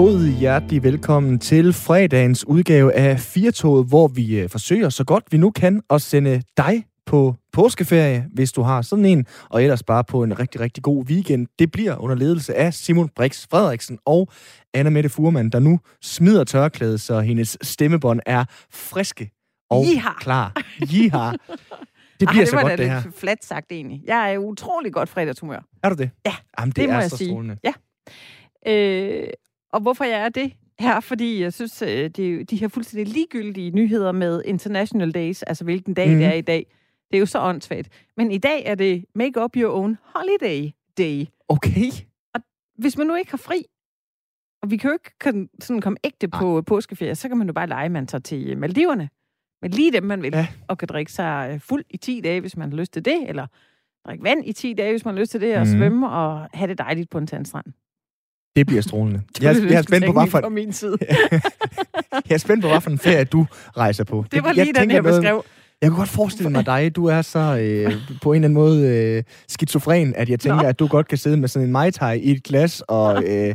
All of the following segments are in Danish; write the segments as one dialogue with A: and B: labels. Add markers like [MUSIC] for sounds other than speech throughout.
A: God hjertelig velkommen til fredagens udgave af Firtoget, hvor vi øh, forsøger så godt vi nu kan at sende dig på påskeferie, hvis du har sådan en, og ellers bare på en rigtig, rigtig god weekend. Det bliver under ledelse af Simon Brix Frederiksen og Anna Mette Furman, der nu smider tørklædet, så hendes stemmebånd er friske og
B: Jiha.
A: klar. Jiha. Det [LAUGHS] bliver
B: Ej,
A: så
B: var
A: godt, det her.
B: lidt fladt sagt egentlig. Jeg er utrolig godt fredagshumør.
A: Er du det?
B: Ja,
A: Jamen, det,
B: Det,
A: er
B: må jeg
A: så
B: sige.
A: strålende.
B: Ja. Øh, og hvorfor jeg er det? Her, fordi jeg synes, øh, det er de her fuldstændig ligegyldige nyheder med International Days, altså hvilken dag
A: Mhm.
B: mm. det er i dag. Det er jo så åndssvagt. Men i dag er det Make Up Your Own Holiday Day.
A: Okay.
B: Hvis man nu ikke har fri, og vi kan jo ikke kan, sådan komme ægte på påskeferie, så kan man jo bare lege, man tager til Maldiverne. Men lige dem, man vil,
A: Ja.
B: og kan drikke sig øh, fuld i 10 dage, hvis man har lyst til det, eller drikke vand i 10 dage, hvis man har lyst til det, og
A: Mhm.
B: svømme og have det dejligt på en sandstrand.
A: Det bliver strålende. [LAUGHS]
B: Det
A: Jeg, jeg er spændt på, hvad for,
B: min side. [LAUGHS]
A: jeg er spændt på, hvad for en ferie du rejser på.
B: Det var
A: jeg
B: lige den,
A: tænker
B: jeg
A: noget-
B: beskrev.
A: Jeg kunne godt forestille mig dig, du er så øh, på en eller anden måde øh, skizofren, at jeg tænker,
B: Nå.
A: at du godt kan sidde med sådan en Mai Tai i et glas og [LAUGHS] øh,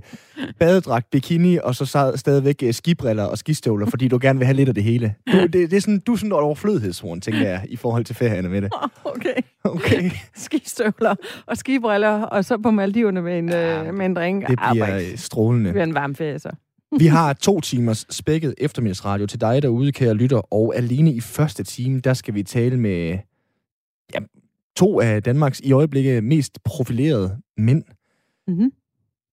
A: badedragt, bikini, og så stadigvæk øh, skibriller og skistøvler, fordi du gerne vil have lidt af det hele. Du, det, det er sådan, du er sådan et overflødighedshorn, tænker jeg, i forhold til ferierne med det.
B: Okay.
A: Okay. [LAUGHS]
B: Skistøvler og skibriller, og så på Maldiverne med en,
A: Ja,
B: øh, med en drink.
A: Det bliver
B: hvor
A: øh, strålende.
B: Det bliver en varm ferie, så.
A: Vi har to timers spækket eftermiddagsradio til dig derude, kære lytter, og alene i første time, der skal vi tale med ja, to af Danmarks i øjeblikket mest profilerede mænd
B: Mm-hmm.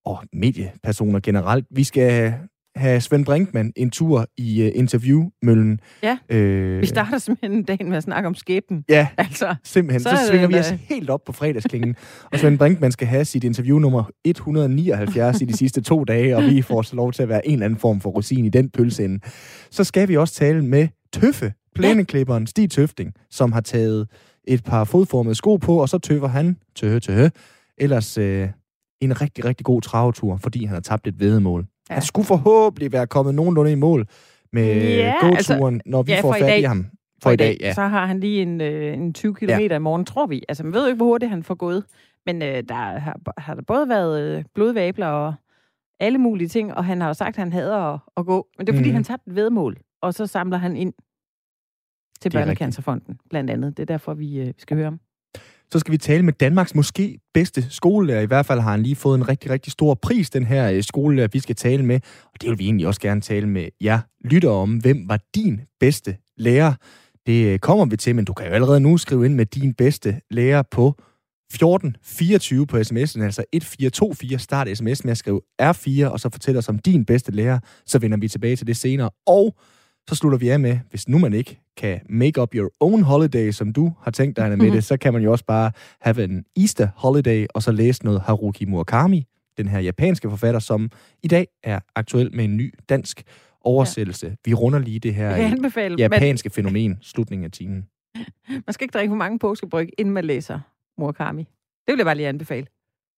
A: og mediepersoner generelt. Vi skal have Svend Brinkmann en tur i uh, interviewmøllen.
B: Ja.
A: Øh,
B: Vi starter simpelthen dagen med at snakke om skæbnen.
A: Ja,
B: Altså,
A: simpelthen. Så,
B: Så er
A: svinger vi os
B: da-
A: helt op på fredagsklingen. og Svend Brinkmann skal have sit interview nummer 179 i de sidste to dage, og vi får så lov til at være en eller anden form for rosin i den pølseende. Så skal vi også tale med Tøffe, plæneklipperen Stig Tøfting, som har taget et par fodformede sko på, og så tøffer han, tøhe, tøhe, ellers øh, en rigtig, rigtig god travetur, fordi han har tabt et vedemål. Ja. Han skulle forhåbentlig være kommet nogenlunde i mål med
B: Ja,
A: gåturen,
B: altså,
A: når vi
B: ja,
A: får
B: for
A: fat i ham. For i dag, ja.
B: Så har han lige en, øh, en 20 km ja. i morgen, tror vi. Altså, man ved jo ikke, hvor hurtigt han får gået. Men øh, der har, har der både været øh, blodvabler og alle mulige ting, og han har jo sagt, at han hader at, at gå. Men det er, fordi
A: Mhm.
B: han tabte et vedmål, og så samler han ind til
A: er
B: Børnecancerfonden, blandt andet. Det er derfor, vi øh, skal høre ham.
A: Så skal vi tale med Danmarks måske bedste skolelærer. I hvert fald har han lige fået en rigtig, rigtig stor pris, den her øh, skolelærer, vi skal tale med. Og det vil vi egentlig også gerne tale med jer lytter om. Hvem var din bedste lærer? Det øh, kommer vi til, men du kan jo allerede nu skrive ind med din bedste lærer på 1424 på sms'en, altså 1424. Start sms med at skrive R4, og så fortæl os om din bedste lærer. Så vender vi tilbage til det senere. Og så slutter vi af med, hvis nu man ikke kan make up your own holiday, som du har tænkt dig, Anna med det, så kan man jo også bare have en Easter holiday, og så læse noget Haruki Murakami, den her japanske forfatter, som i dag er aktuel med en ny dansk oversættelse. Ja. Vi runder lige det her
B: anbefale,
A: japanske fænomen, slutningen af timen.
B: men man skal ikke drikke for mange påskebryg, inden man læser Murakami. Det vil jeg bare lige anbefale.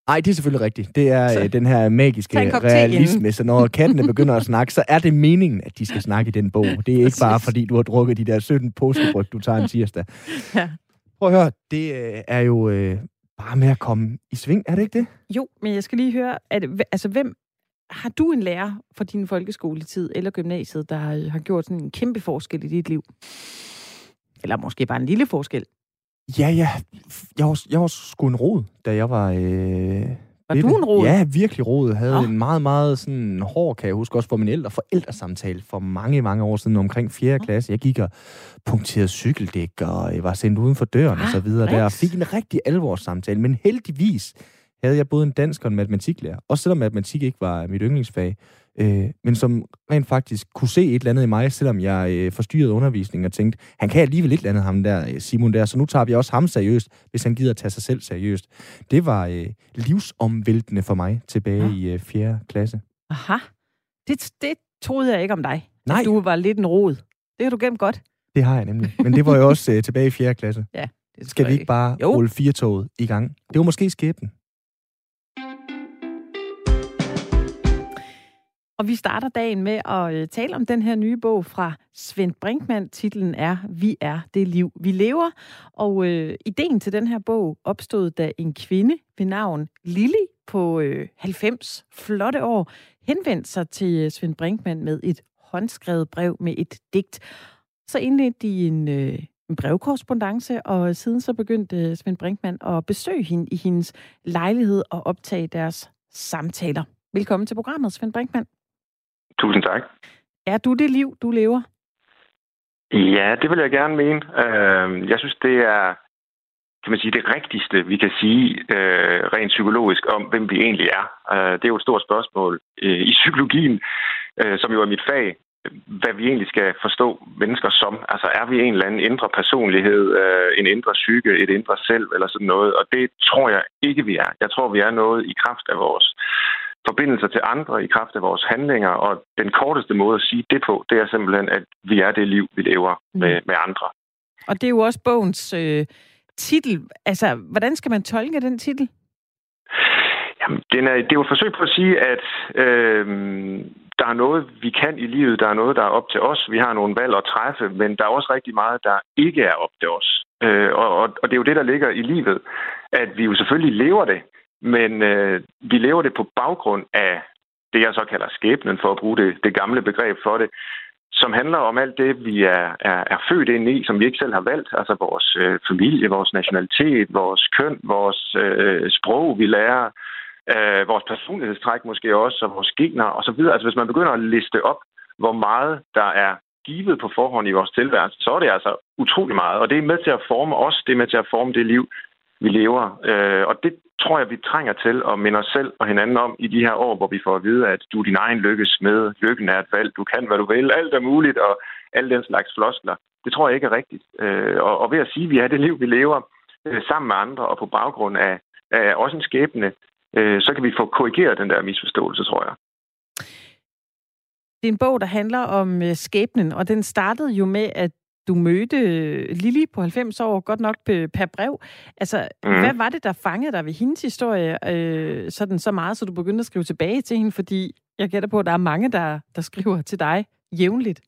A: Nej, det er selvfølgelig rigtigt. Det er
B: Så-
A: øh, den her magiske realisme, så når kattene begynder at snakke, så er det meningen, at de skal snakke i den bog. Det er ikke bare, fordi du har drukket de der 17 påskebryg, du tager en tirsdag.
B: Ja.
A: Prøv at høre, det øh, er jo øh, bare med at komme i sving, er det ikke det?
B: Jo, men jeg skal lige høre, at, altså hvem, har du en lærer fra din folkeskoletid eller gymnasiet, der har, har gjort sådan en kæmpe forskel i dit liv? Eller måske bare en lille forskel.
A: Ja, ja. Jeg var, jeg var sgu en rod, da jeg var... Øh,
B: Var du en rod?
A: Ja, virkelig rod. Havde
B: Nå.
A: en meget, meget sådan hård, kan jeg huske, også for min ældre forældresamtale for mange, mange år siden, omkring 4. klasse. Jeg gik og punkterede cykeldæk, og jeg var sendt uden for døren og
B: Ah,
A: så videre der, og fik en rigtig alvorssamtale. Men heldigvis havde jeg både en dansk og en matematiklærer. Også selvom matematik ikke var mit yndlingsfag. Øh, men som rent faktisk kunne se et eller andet i mig, selvom jeg øh, forstyrrede undervisningen og tænkte, han kan alligevel et eller andet, ham der, øh, Simon der, så nu tager vi også ham seriøst, hvis han gider at tage sig selv seriøst. Det var øh, livsomvæltende for mig tilbage
B: Ja.
A: i øh, 4. klasse.
B: Aha. Det, det troede jeg ikke om dig.
A: Nej.
B: At du var lidt en rod. Det har du gemt godt.
A: Det har jeg nemlig. Men det var jo [LAUGHS] også øh, tilbage i 4. klasse.
B: Det
A: Skal vi ikke bare
B: Jo.
A: rulle firetoget i gang? Det var måske skæbnen.
B: Og vi starter dagen med at øh, tale om den her nye bog fra Svend Brinkmann. Titlen er Vi er det liv, vi lever. Og øh, ideen til den her bog opstod, da en kvinde ved navn Lili på øh, 90 flotte år henvendte sig til øh, Svend Brinkmann med et håndskrevet brev med et digt. Så indledte de en, øh, en brevkorrespondence, og siden så begyndte øh, Svend Brinkmann at besøge hende i hendes lejlighed og optage deres samtaler. Velkommen til programmet, Svend Brinkmann.
C: Tusind tak.
B: Er du det liv, du lever?
C: Ja, det vil jeg gerne mene. Øh, jeg synes, det er kan man sige, det rigtigste, vi kan sige øh, rent psykologisk om, hvem vi egentlig er. Øh, det er jo et stort spørgsmål øh, i psykologien, øh, som jo er mit fag, hvad vi egentlig skal forstå mennesker som. Altså er vi en eller anden indre personlighed, øh, en indre psyke, et indre selv eller sådan noget, og det tror jeg ikke, vi er. Jeg tror, vi er noget i kraft af vores forbindelser til andre, i kraft af vores handlinger, og den korteste måde at sige det på, det er simpelthen, at vi er det liv, vi lever med, mm. med andre.
B: Og det er jo også bogens... Øh titel, altså, hvordan skal man tolke den titel?
C: Jamen, den er, det er jo et forsøg på at sige, at øh, der er noget, vi kan i livet, der er noget, der er op til os. Vi har nogle valg at træffe, men der er også rigtig meget, der ikke er op til os. Øh, og, og, og det er jo det, der ligger i livet, at vi jo selvfølgelig lever det, men øh, vi lever det på baggrund af det, jeg så kalder skæbnen, for at bruge det, det gamle begreb for det som handler om alt det, vi er, er, er født ind i, som vi ikke selv har valgt. Altså vores øh, familie, vores nationalitet, vores køn, vores øh, sprog, vi lærer, øh, vores personlighedstræk måske også, og vores gener osv. Altså hvis man begynder at liste op, hvor meget der er givet på forhånd i vores tilværelse, så er det altså utrolig meget. Og det er med til at forme os, det er med til at forme det liv, vi lever. Øh, og det tror jeg, vi trænger til at minde os selv og hinanden om i de her år, hvor vi får at vide, at du er din egen lykkes med, lykken er et valg, du kan, hvad du vil, alt er muligt, og alle den slags floskler. Det tror jeg ikke er rigtigt. Øh, og, og ved at sige, at vi er det liv, vi lever øh, sammen med andre, og på baggrund af, af også en skæbne, øh, så kan vi få korrigeret den der misforståelse, tror jeg.
B: Det er en bog, der handler om øh, skæbnen, og den startede jo med, at du mødte Lili på 90 år, godt nok per brev. Altså, mm. hvad var det, der fangede dig ved hendes historie øh, sådan så meget, så du begyndte at skrive tilbage til hende? Fordi jeg gætter på, at der er mange, der, der skriver til dig jævnligt.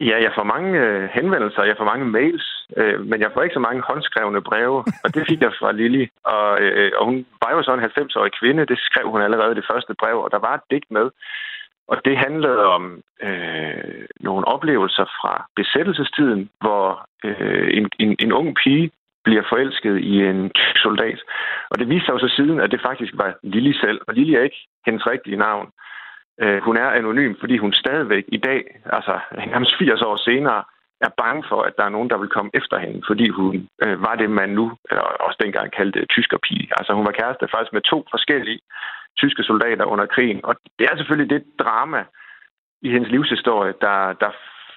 C: Ja, jeg får mange øh, henvendelser, jeg får mange mails, øh, men jeg får ikke så mange håndskrevne breve, og det fik jeg fra Lili. Og, øh, og hun var jo så en 90-årig kvinde, det skrev hun allerede det første brev, og der var et digt med, og det handlede om øh, nogle oplevelser fra besættelsestiden, hvor øh, en, en, en ung pige bliver forelsket i en soldat. Og det viste sig jo så siden, at det faktisk var Lili selv. Og Lili er ikke hendes rigtige navn. Øh, hun er anonym, fordi hun stadigvæk i dag, altså nærmest 80 år senere, er bange for, at der er nogen, der vil komme efter hende, fordi hun øh, var det, man nu, eller også dengang kaldte tyskerpige. Altså hun var kæreste faktisk med to forskellige tyske soldater under krigen. Og det er selvfølgelig det drama i hendes livshistorie, der, der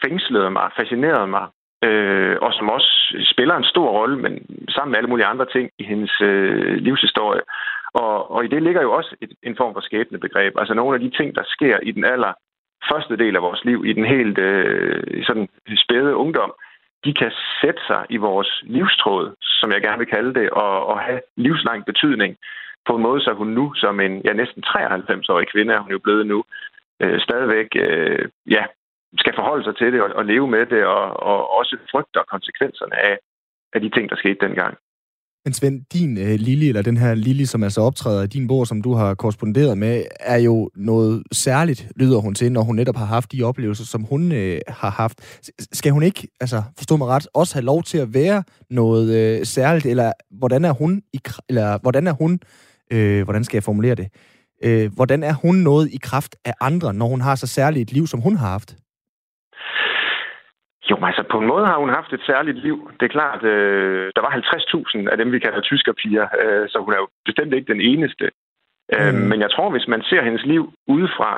C: fængslede mig, fascinerede mig, øh, og som også spiller en stor rolle, men sammen med alle mulige andre ting i hendes øh, livshistorie. Og, og i det ligger jo også et, en form for skæbnebegreb. Altså nogle af de ting, der sker i den aller første del af vores liv, i den helt øh, sådan spæde ungdom, de kan sætte sig i vores livstråd, som jeg gerne vil kalde det, og, og have livslang betydning på en måde, så hun nu, som en ja, næsten 93-årig kvinde, er hun jo blevet nu, øh, stadigvæk øh, ja, skal forholde sig til det og, og leve med det, og, og også frygter konsekvenserne af, af de ting, der skete dengang.
A: Men Svend, din øh, Lili, eller den her Lili, som altså optræder i din bog, som du har korresponderet med, er jo noget særligt, lyder hun til, når hun netop har haft de oplevelser, som hun øh, har haft. Skal hun ikke, altså forstå mig ret, også have lov til at være noget øh, særligt, eller hvordan er hun, i, eller hvordan er hun øh, hvordan skal jeg formulere det? Øh, hvordan er hun noget i kraft af andre, når hun har så særligt et liv, som hun har haft?
C: Jo, altså på en måde har hun haft et særligt liv. Det er klart, øh, der var 50.000 af dem, vi kalder tyskerpiger, øh, så hun er jo bestemt ikke den eneste. Øh, mm. Øh, men jeg tror, hvis man ser hendes liv udefra,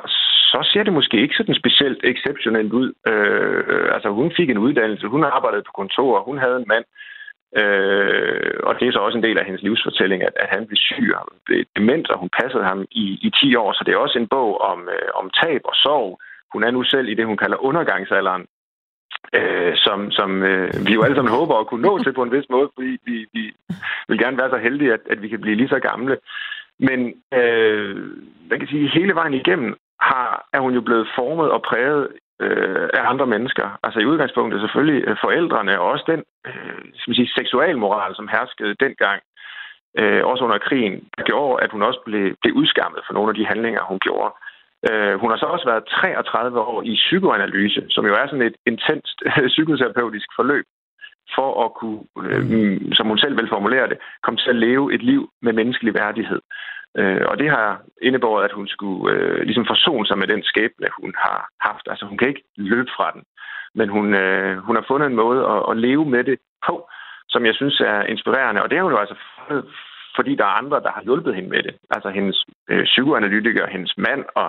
C: så ser det måske ikke sådan specielt exceptionelt ud. Øh, altså hun fik en uddannelse, hun arbejdede på kontor, hun havde en mand, Øh, og det er så også en del af hendes livsfortælling, at, at han blev syg og blev dement, og hun passede ham i, i 10 år. Så det er også en bog om, øh, om tab og sorg. Hun er nu selv i det, hun kalder undergangsalderen, øh, som, som øh, vi jo alle sammen håber at kunne nå [LAUGHS] til på en vis måde, fordi vi, vi vil gerne være så heldige, at, at vi kan blive lige så gamle. Men øh, man kan sige, hele vejen igennem har, er hun jo blevet formet og præget øh, af andre mennesker. Altså i udgangspunktet selvfølgelig øh, forældrene, og også den øh, skal man sige, seksualmoral, som herskede dengang. øh, også under krigen, der gjorde, at hun også blev, blev udskammet for nogle af de handlinger, hun gjorde. Øh, hun har så også været 33 år i psykoanalyse, som jo er sådan et intenst [LAUGHS] psykoterapeutisk forløb, for at kunne, øh, som hun selv vil formulere det, komme til at leve et liv med menneskelig værdighed. Øh, og det har indebåret, at hun skulle øh, ligesom forsone sig med den skæbne, hun har haft. Altså hun kan ikke løbe fra den, men hun, øh, hun har fundet en måde at, at leve med det på, som jeg synes er inspirerende. Og det er jo altså fordi der er andre, der har hjulpet hende med det. Altså hendes øh, psykoanalytiker, hendes mand og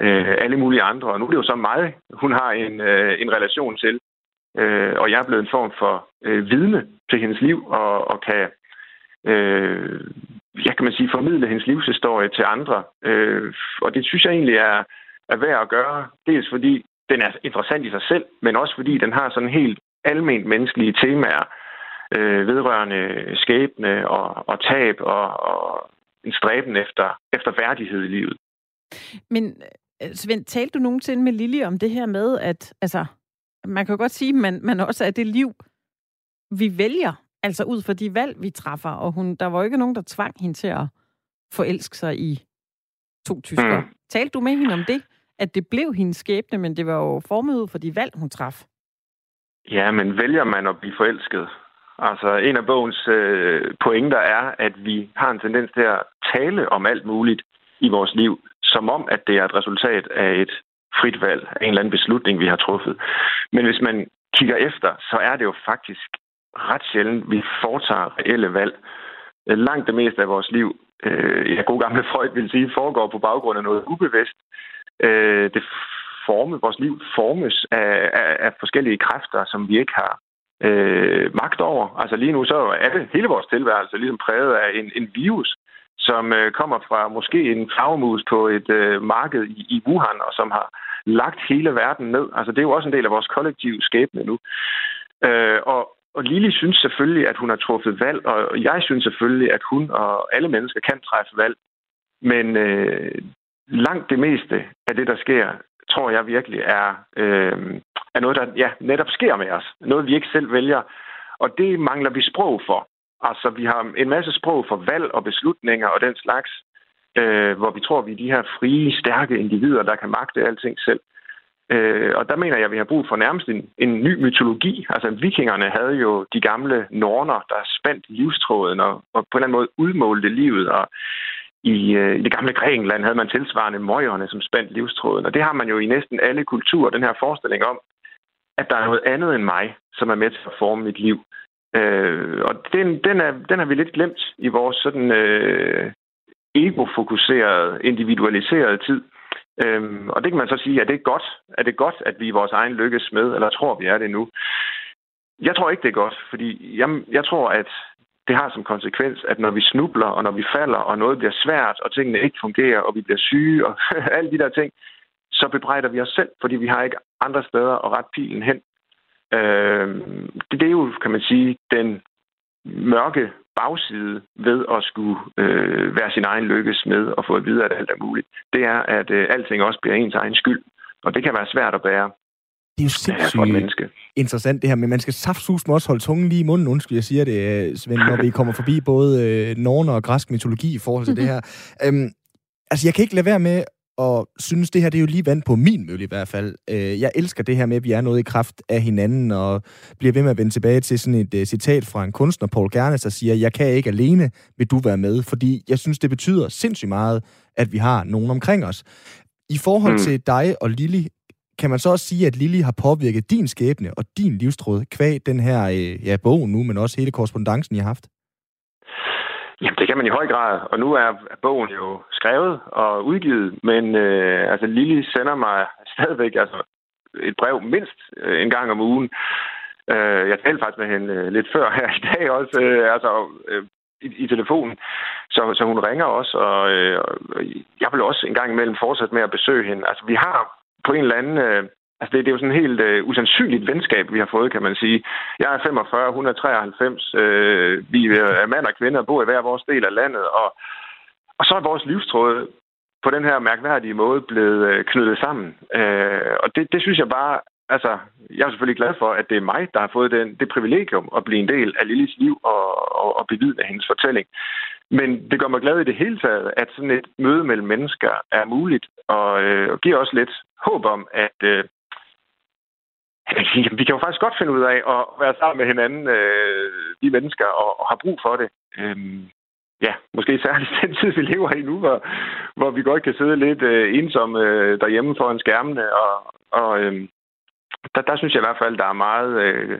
C: øh, alle mulige andre. Og nu er det jo så mig, hun har en, øh, en relation til. Øh, og jeg er blevet en form for øh, vidne til hendes liv og, og kan øh, jeg kan man sige, formidle hendes livshistorie til andre. Øh, og det synes jeg egentlig er, er værd at gøre. Dels fordi den er interessant i sig selv, men også fordi den har sådan helt alment menneskelige temaer øh, vedrørende skæbne og, og tab og, og en stræben efter, efter værdighed i livet.
B: Men øh, Svend, talte du nogensinde med Lille om det her med, at altså, man kan jo godt sige, at man, man også er det liv, vi vælger. Altså ud fra de valg, vi træffer. Og hun, der var jo ikke nogen, der tvang hende til at forelske sig i to tyskere. Mm. Talte du med hende om det? At det blev hendes skæbne, men det var jo formet ud for de valg, hun traf.
C: Ja, men vælger man at blive forelsket? Altså, en af bogens øh, pointer er, at vi har en tendens til at tale om alt muligt i vores liv, som om, at det er et resultat af et frit valg, af en eller anden beslutning, vi har truffet. Men hvis man kigger efter, så er det jo faktisk ret sjældent, vi foretager reelle valg. Øh, langt det meste af vores liv, øh, ja, god gamle Freud vil sige, foregår på baggrund af noget ubevidst. Øh, det forme, vores liv formes af, af, af forskellige kræfter, som vi ikke har øh, magt over. Altså lige nu så er det hele vores tilværelse ligesom præget af en, en virus, som øh, kommer fra måske en flagermus på et øh, marked i, i Wuhan, og som har lagt hele verden ned. Altså det er jo også en del af vores kollektive skæbne nu. Øh, og, og Lili synes selvfølgelig, at hun har truffet valg, og jeg synes selvfølgelig, at hun og alle mennesker kan træffe valg. Men øh, langt det meste af det, der sker, tror jeg virkelig er, øh, er noget, der ja, netop sker med os. Noget, vi ikke selv vælger. Og det mangler vi sprog for. Altså, vi har en masse sprog for valg og beslutninger og den slags, øh, hvor vi tror, vi er de her frie, stærke individer, der kan magte alting selv. Øh, og der mener jeg, at vi har brug for nærmest en, en ny mytologi. Altså vikingerne havde jo de gamle norner, der spændt livstråden og, og på en eller anden måde udmålte livet. Og i, øh, i det gamle Grækenland havde man tilsvarende møgerne, som spændt livstråden. Og det har man jo i næsten alle kulturer, den her forestilling om, at der er noget andet end mig, som er med til at forme mit liv. Øh, og den, den, er, den har vi lidt glemt i vores sådan øh, ego-fokuserede, individualiserede tid. Øhm, og det kan man så sige, at det er godt, er det godt, at vi i vores egen lykkes med, eller tror vi er det nu? Jeg tror ikke, det er godt, fordi jeg, jeg tror, at det har som konsekvens, at når vi snubler, og når vi falder, og noget bliver svært, og tingene ikke fungerer, og vi bliver syge, og [LAUGHS] alle de der ting, så bebrejder vi os selv, fordi vi har ikke andre steder at rette pilen hen. Øh, det, det er jo, kan man sige, den mørke bagside ved at skulle øh, være sin egen lykkes med og få at vide, at alt er muligt, det er, at øh, alting også bliver ens egen skyld. Og det kan være svært at bære.
A: Det er jo sindssygt menneske. interessant det her, men man skal saftsus også holde tungen lige i munden, undskyld, jeg siger det, øh, Svend, når vi kommer forbi både øh, norner og græsk mytologi i forhold til det her. [LAUGHS] Øhm, altså, jeg kan ikke lade være med og synes, det her det er jo lige vand på min mølle i hvert fald. Øh, jeg elsker det her med, at vi er noget i kraft af hinanden, og bliver ved med at vende tilbage til sådan et uh, citat fra en kunstner, Paul Gernes, der siger, jeg kan ikke alene, vil du være med, fordi jeg synes, det betyder sindssygt meget, at vi har nogen omkring os. I forhold mm. til dig og Lili, kan man så også sige, at Lili har påvirket din skæbne og din livstråd kvæg den her øh, ja, bog nu, men også hele korrespondancen, I har haft?
C: Jamen, det kan man i høj grad. Og nu er bogen jo skrevet og udgivet, men øh, altså Lili sender mig stadigvæk altså, et brev mindst øh, en gang om ugen. Øh, jeg talte faktisk med hende øh, lidt før her i dag også, øh, altså øh, i, i telefonen. Så, så hun ringer også, og øh, jeg vil også en gang imellem fortsætte med at besøge hende. Altså, vi har på en eller anden øh, Altså, det, det er jo sådan et helt øh, usandsynligt venskab, vi har fået, kan man sige. Jeg er 45, hun er 93. Øh, vi øh, er mand og kvinde og bor i hver vores del af landet. Og, og så er vores livstråd på den her mærkværdige måde blevet øh, knyttet sammen. Øh, og det, det synes jeg bare... Altså, jeg er selvfølgelig glad for, at det er mig, der har fået den, det privilegium at blive en del af Lillis liv og, og, og bevidne hendes fortælling. Men det gør mig glad i det hele taget, at sådan et møde mellem mennesker er muligt, og, øh, og giver også lidt håb om, at øh, vi kan jo faktisk godt finde ud af at være sammen med hinanden, øh, de mennesker, og, og har brug for det. Øh, ja, måske særligt [LAUGHS] den tid, vi lever i nu, hvor, hvor vi godt kan sidde lidt øh, ensomme øh, derhjemme foran skærmene. Og, og øh, der, der synes jeg i hvert fald, der er meget øh,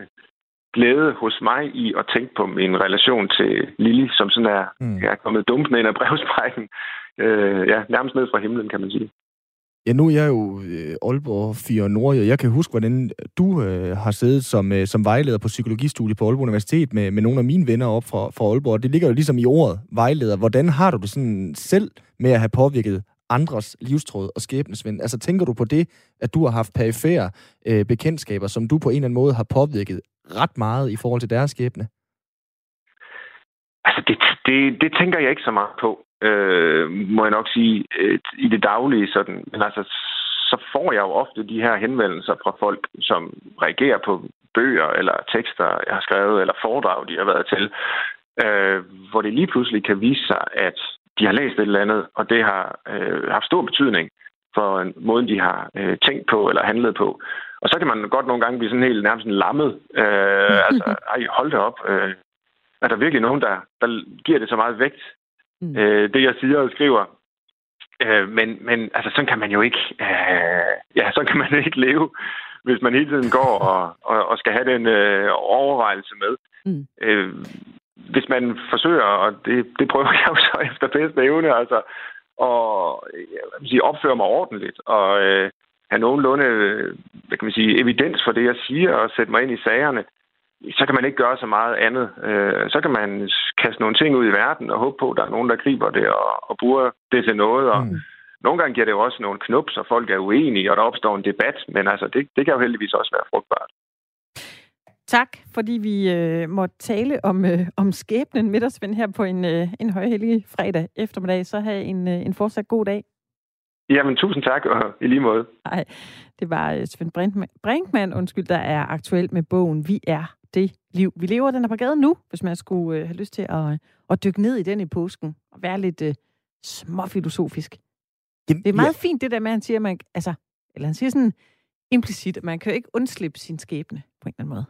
C: glæde hos mig i at tænke på min relation til Lili, som sådan er, mm. er kommet dumpende ind af brevsprækken. Øh, ja, nærmest ned fra himlen, kan man sige.
A: Ja, nu er jeg jo øh, Aalborg 4 Nord, og jeg kan huske, hvordan du øh, har siddet som, øh, som vejleder på psykologistudiet på Aalborg Universitet med, med nogle af mine venner op fra, fra Aalborg. Det ligger jo ligesom i ordet vejleder. Hvordan har du det sådan selv med at have påvirket andres livstråd og skæbnesvind? Altså tænker du på det, at du har haft perifære øh, bekendtskaber, som du på en eller anden måde har påvirket ret meget i forhold til deres skæbne?
C: Altså, det, det, det tænker jeg ikke så meget på øh, må jeg nok sige, øh, i det daglige. Sådan. Men altså, så får jeg jo ofte de her henvendelser fra folk, som reagerer på bøger eller tekster, jeg har skrevet, eller foredrag, de har været til, øh, hvor det lige pludselig kan vise sig, at de har læst et eller andet, og det har øh, haft stor betydning for en måde, de har øh, tænkt på eller handlet på. Og så kan man godt nogle gange blive sådan helt nærmest lammet. Øh, [LAUGHS] altså, ej, hold det op. Øh, er der virkelig nogen, der, der giver det så meget vægt, mm. øh, det jeg siger og skriver. Øh, men, men altså, sådan kan man jo ikke, øh, ja, sådan kan man [LAUGHS] ikke leve, hvis man hele tiden går og, og, og skal have den øh, overvejelse med. Mm. Øh, hvis man forsøger, og det, det prøver [LAUGHS] jeg jo så efter bedste evne, altså, og jeg sige, opføre mig ordentligt, og øh, have nogenlunde hvad kan man sige, evidens for det, jeg siger, og sætte mig ind i sagerne, så kan man ikke gøre så meget andet. Øh, så kan man kaste nogle ting ud i verden og håbe på, at der er nogen, der griber det og, og bruger det til noget. Og mm. Nogle gange giver det jo også nogle knop, så folk er uenige, og der opstår en debat. Men altså, det, det kan jo heldigvis også være frugtbart.
B: Tak, fordi vi øh, måtte tale om, øh, om skæbnen med dig, Svend, her på en, øh, en højhellig fredag eftermiddag. Så have en, øh, en fortsat god dag.
C: Jamen, tusind tak, og i lige måde.
B: Nej, det var øh, Svend Brinkmann, Brinkmann, undskyld, der er aktuel med bogen Vi er det liv, vi lever. Den er på gaden nu, hvis man skulle øh, have lyst til at, at dykke ned i den i påsken og være lidt øh, småfilosofisk. Jamen, det er meget ja. fint, det der med, at han siger, man, altså, eller han siger sådan implicit, at man kan jo ikke undslippe sin skæbne på en eller anden måde.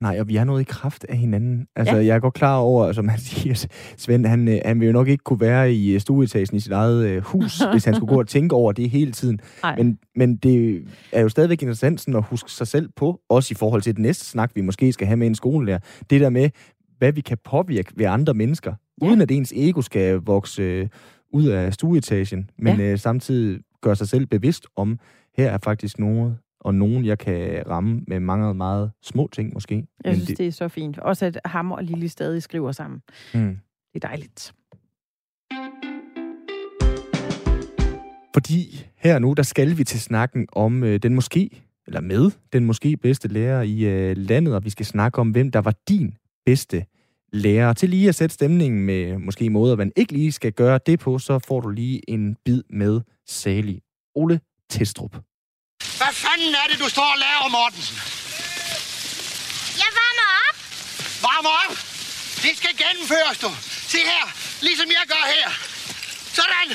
A: Nej, og vi er noget i kraft af hinanden. Altså, ja. jeg er godt klar over, som han [LAUGHS] siger, Svend, han, øh, han vil jo nok ikke kunne være i øh, stueetagen i sit eget øh, hus, [LAUGHS] hvis han skulle gå og tænke over det hele tiden. Men, men det er jo stadigvæk interessant sådan at huske sig selv på, også i forhold til det næste snak, vi måske skal have med en skolelærer. Det der med, hvad vi kan påvirke ved andre mennesker, ja. uden at ens ego skal vokse øh, ud af stueetagen, men ja. øh, samtidig gøre sig selv bevidst om, her er faktisk noget, og nogen, jeg kan ramme med mange meget små ting måske. Jeg
B: synes, det... det er så fint. Også at ham og Lille stadig skriver sammen. Mm. Det er dejligt.
A: Fordi her nu, der skal vi til snakken om øh, den måske, eller med den måske bedste lærer i øh, landet, og vi skal snakke om, hvem der var din bedste lærer. Til lige at sætte stemningen med måske måder, man ikke lige skal gøre det på, så får du lige en bid med Sali Ole Testrup.
D: Hvad fanden er det, du står og laver, Mortensen?
E: Jeg varmer op.
D: Varmer op? Det skal gennemføres, du. Se her, ligesom jeg gør her. Sådan,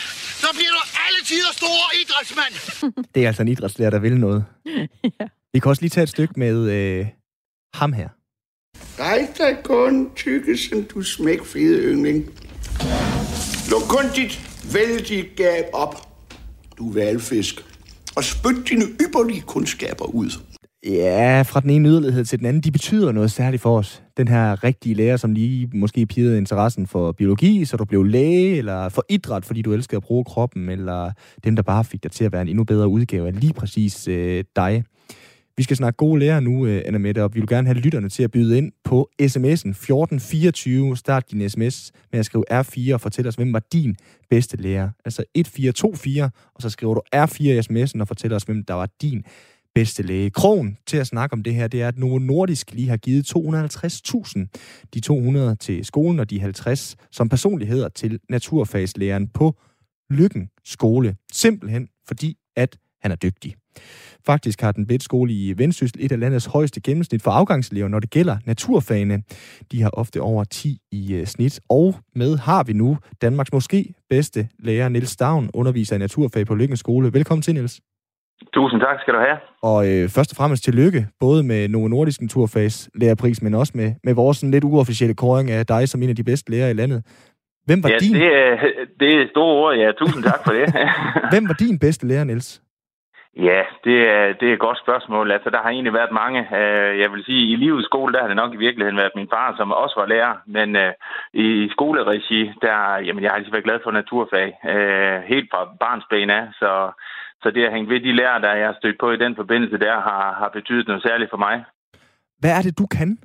D: så bliver du alle tider store idrætsmand. [LAUGHS]
A: det er altså en idrætslærer, der vil noget. [LAUGHS] ja. Vi kan også lige tage et stykke med øh, ham her.
F: Rej dig kun, tykkelsen, du smækfede yndling. Luk kun dit vældige gab op, du valfisk og spyt dine ypperlige kundskaber ud.
A: Ja, fra den ene yderlighed til den anden, de betyder noget særligt for os. Den her rigtige lærer, som lige måske pigede interessen for biologi, så du blev læge, eller for idræt, fordi du elsker at bruge kroppen, eller dem, der bare fik dig til at være en endnu bedre udgave af lige præcis øh, dig. Vi skal snakke gode lærer nu, øh, Anna Mette, og vi vil gerne have lytterne til at byde ind på sms'en 1424. Start din sms med at skrive R4 og fortæl os, hvem var din bedste lærer. Altså 1424, og så skriver du R4 i sms'en og fortæl os, hvem der var din bedste læge. Krogen til at snakke om det her, det er, at Novo Nordisk lige har givet 250.000. De 200 til skolen, og de 50 som personligheder til naturfagslæreren på Lykken Skole. Simpelthen fordi, at han er dygtig. Faktisk har den Blit skole i Vendsyssel et af landets højeste gennemsnit for afgangselever, når det gælder naturfagene. De har ofte over 10 i øh, snit. Og med har vi nu Danmarks måske bedste lærer, Niels Stavn, underviser i naturfag på Lykkens Skole. Velkommen til, Niels.
G: Tusind tak skal du have.
A: Og øh, først og fremmest tillykke, både med Novo Nordisk Naturfags lærerpris, men også med, med vores sådan lidt uofficielle kåring af dig som en af de bedste lærere i landet. Hvem var
G: ja,
A: din...
G: det er, det er store ord, ja. Tusind tak for det. [LAUGHS]
A: Hvem var din bedste lærer, Niels?
G: Ja, det er, det er et godt spørgsmål. Altså, der har egentlig været mange. Øh, jeg vil sige, i livets skole, der har det nok i virkeligheden været min far, som også var lærer. Men uh, i skoleregi, der, jamen, jeg har altid været glad for naturfag. Uh, helt fra barnsben af. Så, så det at hænge ved de lærer, der jeg har stødt på i den forbindelse, der har, har betydet noget særligt for mig.
A: Hvad er det, du kan?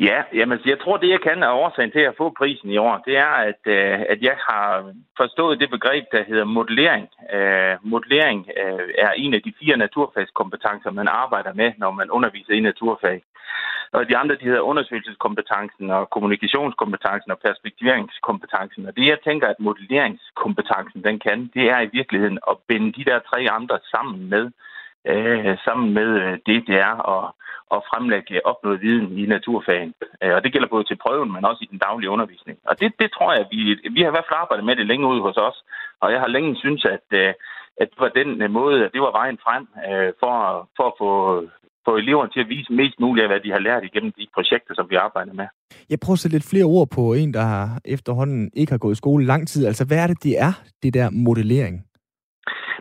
G: Ja, jamen, altså, jeg tror, det jeg kan er årsagen til at få prisen i år, det er, at, øh, at jeg har forstået det begreb, der hedder modellering. Øh, modellering øh, er en af de fire naturfagskompetencer, man arbejder med, når man underviser i naturfag. Og de andre, de hedder undersøgelseskompetencen og kommunikationskompetencen og perspektiveringskompetencen. Og det, jeg tænker, at modelleringskompetencen den kan, det er i virkeligheden at binde de der tre andre sammen med, øh, sammen med DDR det, det er at, at fremlægge opnået viden i naturfagen. Øh, og det gælder både til prøven, men også i den daglige undervisning. Og det, det tror jeg, vi, vi har i hvert fald arbejdet med det længe ude hos os. Og jeg har længe synes, at, øh, at det var den øh, måde, at det var vejen frem for, for at få få eleverne til at vise mest muligt af, hvad de har lært igennem de projekter, som vi arbejder med.
A: Jeg prøver at sætte lidt flere ord på en, der efterhånden ikke har gået i skole lang tid. Altså, hvad er det, det er, det der modellering?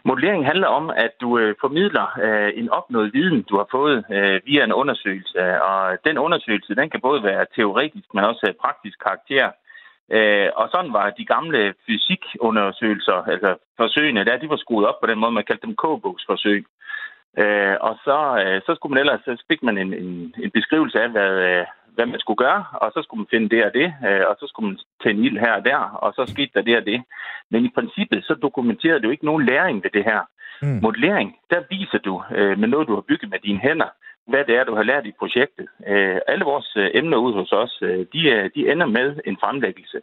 G: Modellering handler om, at du øh, formidler øh, en opnået viden, du har fået øh, via en undersøgelse. Og den undersøgelse, den kan både være teoretisk, men også praktisk karakter. Øh, og sådan var de gamle fysikundersøgelser, altså forsøgene, der de var skruet op på den måde, man kaldte dem k-bogsforsøg. Øh, og så, øh, så skulle man ellers, så fik man en, en, en beskrivelse af, hvad, øh, hvad man skulle gøre, og så skulle man finde det og det, øh, og så skulle man tænde ild her og der, og så skete der det og det. Men i princippet, så dokumenterede du ikke nogen læring ved det her. Mm. Modellering, der viser du øh, med noget, du har bygget med dine hænder, hvad det er, du har lært i projektet. Øh, alle vores øh, emner ude hos os, øh, de, de ender med en fremlæggelse.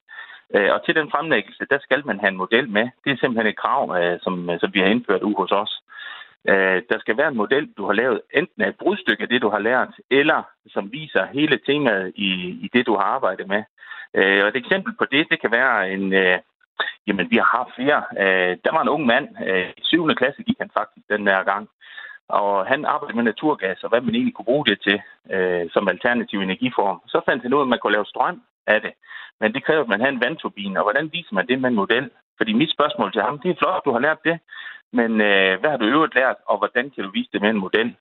G: Øh, og til den fremlæggelse, der skal man have en model med. Det er simpelthen et krav, øh, som, som vi har indført ude hos os. Øh, der skal være en model, du har lavet, enten af et brudstykke af det, du har lært, eller som viser hele temaet i, i det, du har arbejdet med. Øh, og et eksempel på det, det kan være en... Øh, jamen, vi har haft flere. Øh, der var en ung mand, øh, i 7. klasse gik han faktisk den der gang, og han arbejdede med naturgas, og hvad man egentlig kunne bruge det til øh, som alternativ energiform. Så fandt han ud af, at man kunne lave strøm af det. Men det kræver, at man har en vandturbine, og hvordan viser man det med en model? Fordi mit spørgsmål til ham, det er flot, du har lært det, men øh, hvad har du øvrigt lært, og hvordan kan du vise det med en model?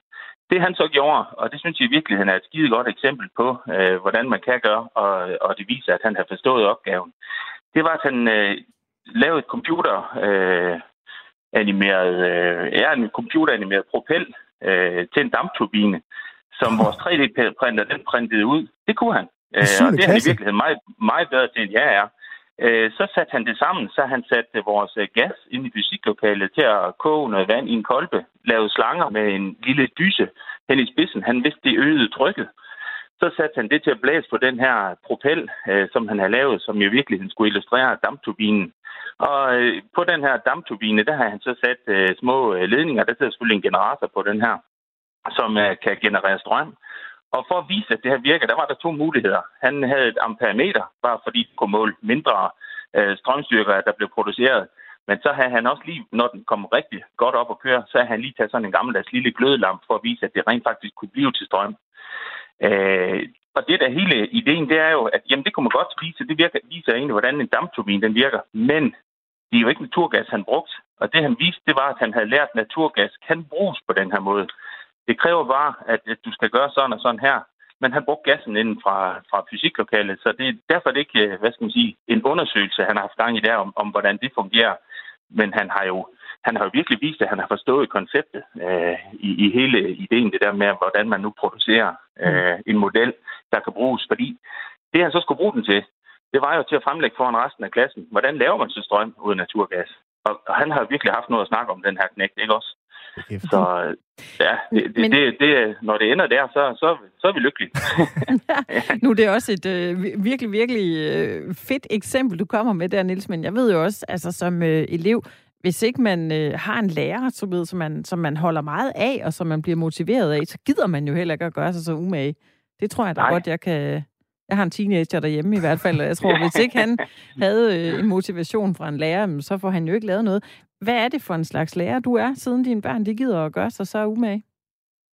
G: Det han så gjorde, og det synes jeg i virkeligheden er et skide godt eksempel på, øh, hvordan man kan gøre, og, og det viser, at han har forstået opgaven. Det var, at han øh, lavede et computer øh, animeret, øh, ja, en computeranimeret propel øh, til en dampturbine, som vores 3D-printer den printede ud. Det kunne han. Øh, og det er han i virkeligheden meget, meget bedre til, end jeg er. Øh, så satte han det sammen, så han satte vores øh, gas ind i fysiklokalet til at koge noget vand i en kolbe, lavede slanger med en lille dyse hen i spidsen. Han vidste, det øgede trykket. Så satte han det til at blæse på den her propel, øh, som han havde lavet, som i virkeligheden skulle illustrere dampturbinen. Og øh, på den her dampturbine, der har han så sat små ledninger. Der sidder selvfølgelig en generator på den her, som kan generere strøm. Og for at vise, at det her virker, der var der to muligheder. Han havde et amperemeter, bare fordi det kunne måle mindre øh, strømstyrker, der blev produceret. Men så havde han også lige, når den kom rigtig godt op at køre, så havde han lige taget sådan en gammeldags lille glødelamp for at vise, at det rent faktisk kunne blive til strøm. Øh, og det der hele ideen, det er jo, at jamen, det kunne man godt vise, det virker, viser egentlig, hvordan en dampturbin den virker. Men det er jo ikke naturgas, han brugte. Og det han viste, det var, at han havde lært, at naturgas kan bruges på den her måde. Det kræver bare, at, at du skal gøre sådan og sådan her. Men han brugte gassen inden fra, fra fysiklokalet, så det, derfor er det ikke, øh, hvad skal man sige, en undersøgelse, han har haft gang i der, om, om hvordan det fungerer. Men han har jo han har jo virkelig vist, at han har forstået konceptet øh, i, i hele ideen, det der med, hvordan man nu producerer øh, en model, der kan bruges. Fordi det, han så skulle bruge den til, det var jo til at fremlægge foran resten af klassen, hvordan laver man så strøm uden naturgas? Og, og han har virkelig haft noget at snakke om, den her knægt, ikke også? Så ja, det, det, Men... det, det, når det ender der, så, så, så er vi lykkelige. [LAUGHS]
B: ja, nu er det også et øh, virkelig, virkelig øh, fedt eksempel, du kommer med der, Nils. Men jeg ved jo også, altså som øh, elev, hvis ikke man øh, har en lærer, som, ved, som, man, som man holder meget af, og som man bliver motiveret af, så gider man jo heller ikke at gøre sig så umage. Det tror jeg da
G: Nej.
B: godt, jeg kan... Jeg har en teenager derhjemme i hvert fald, og jeg tror, [LAUGHS] hvis ikke han havde øh, en motivation fra en lærer, men så får han jo ikke lavet noget. Hvad er det for en slags lærer, du er, siden dine børn de gider at gøre sig så umage?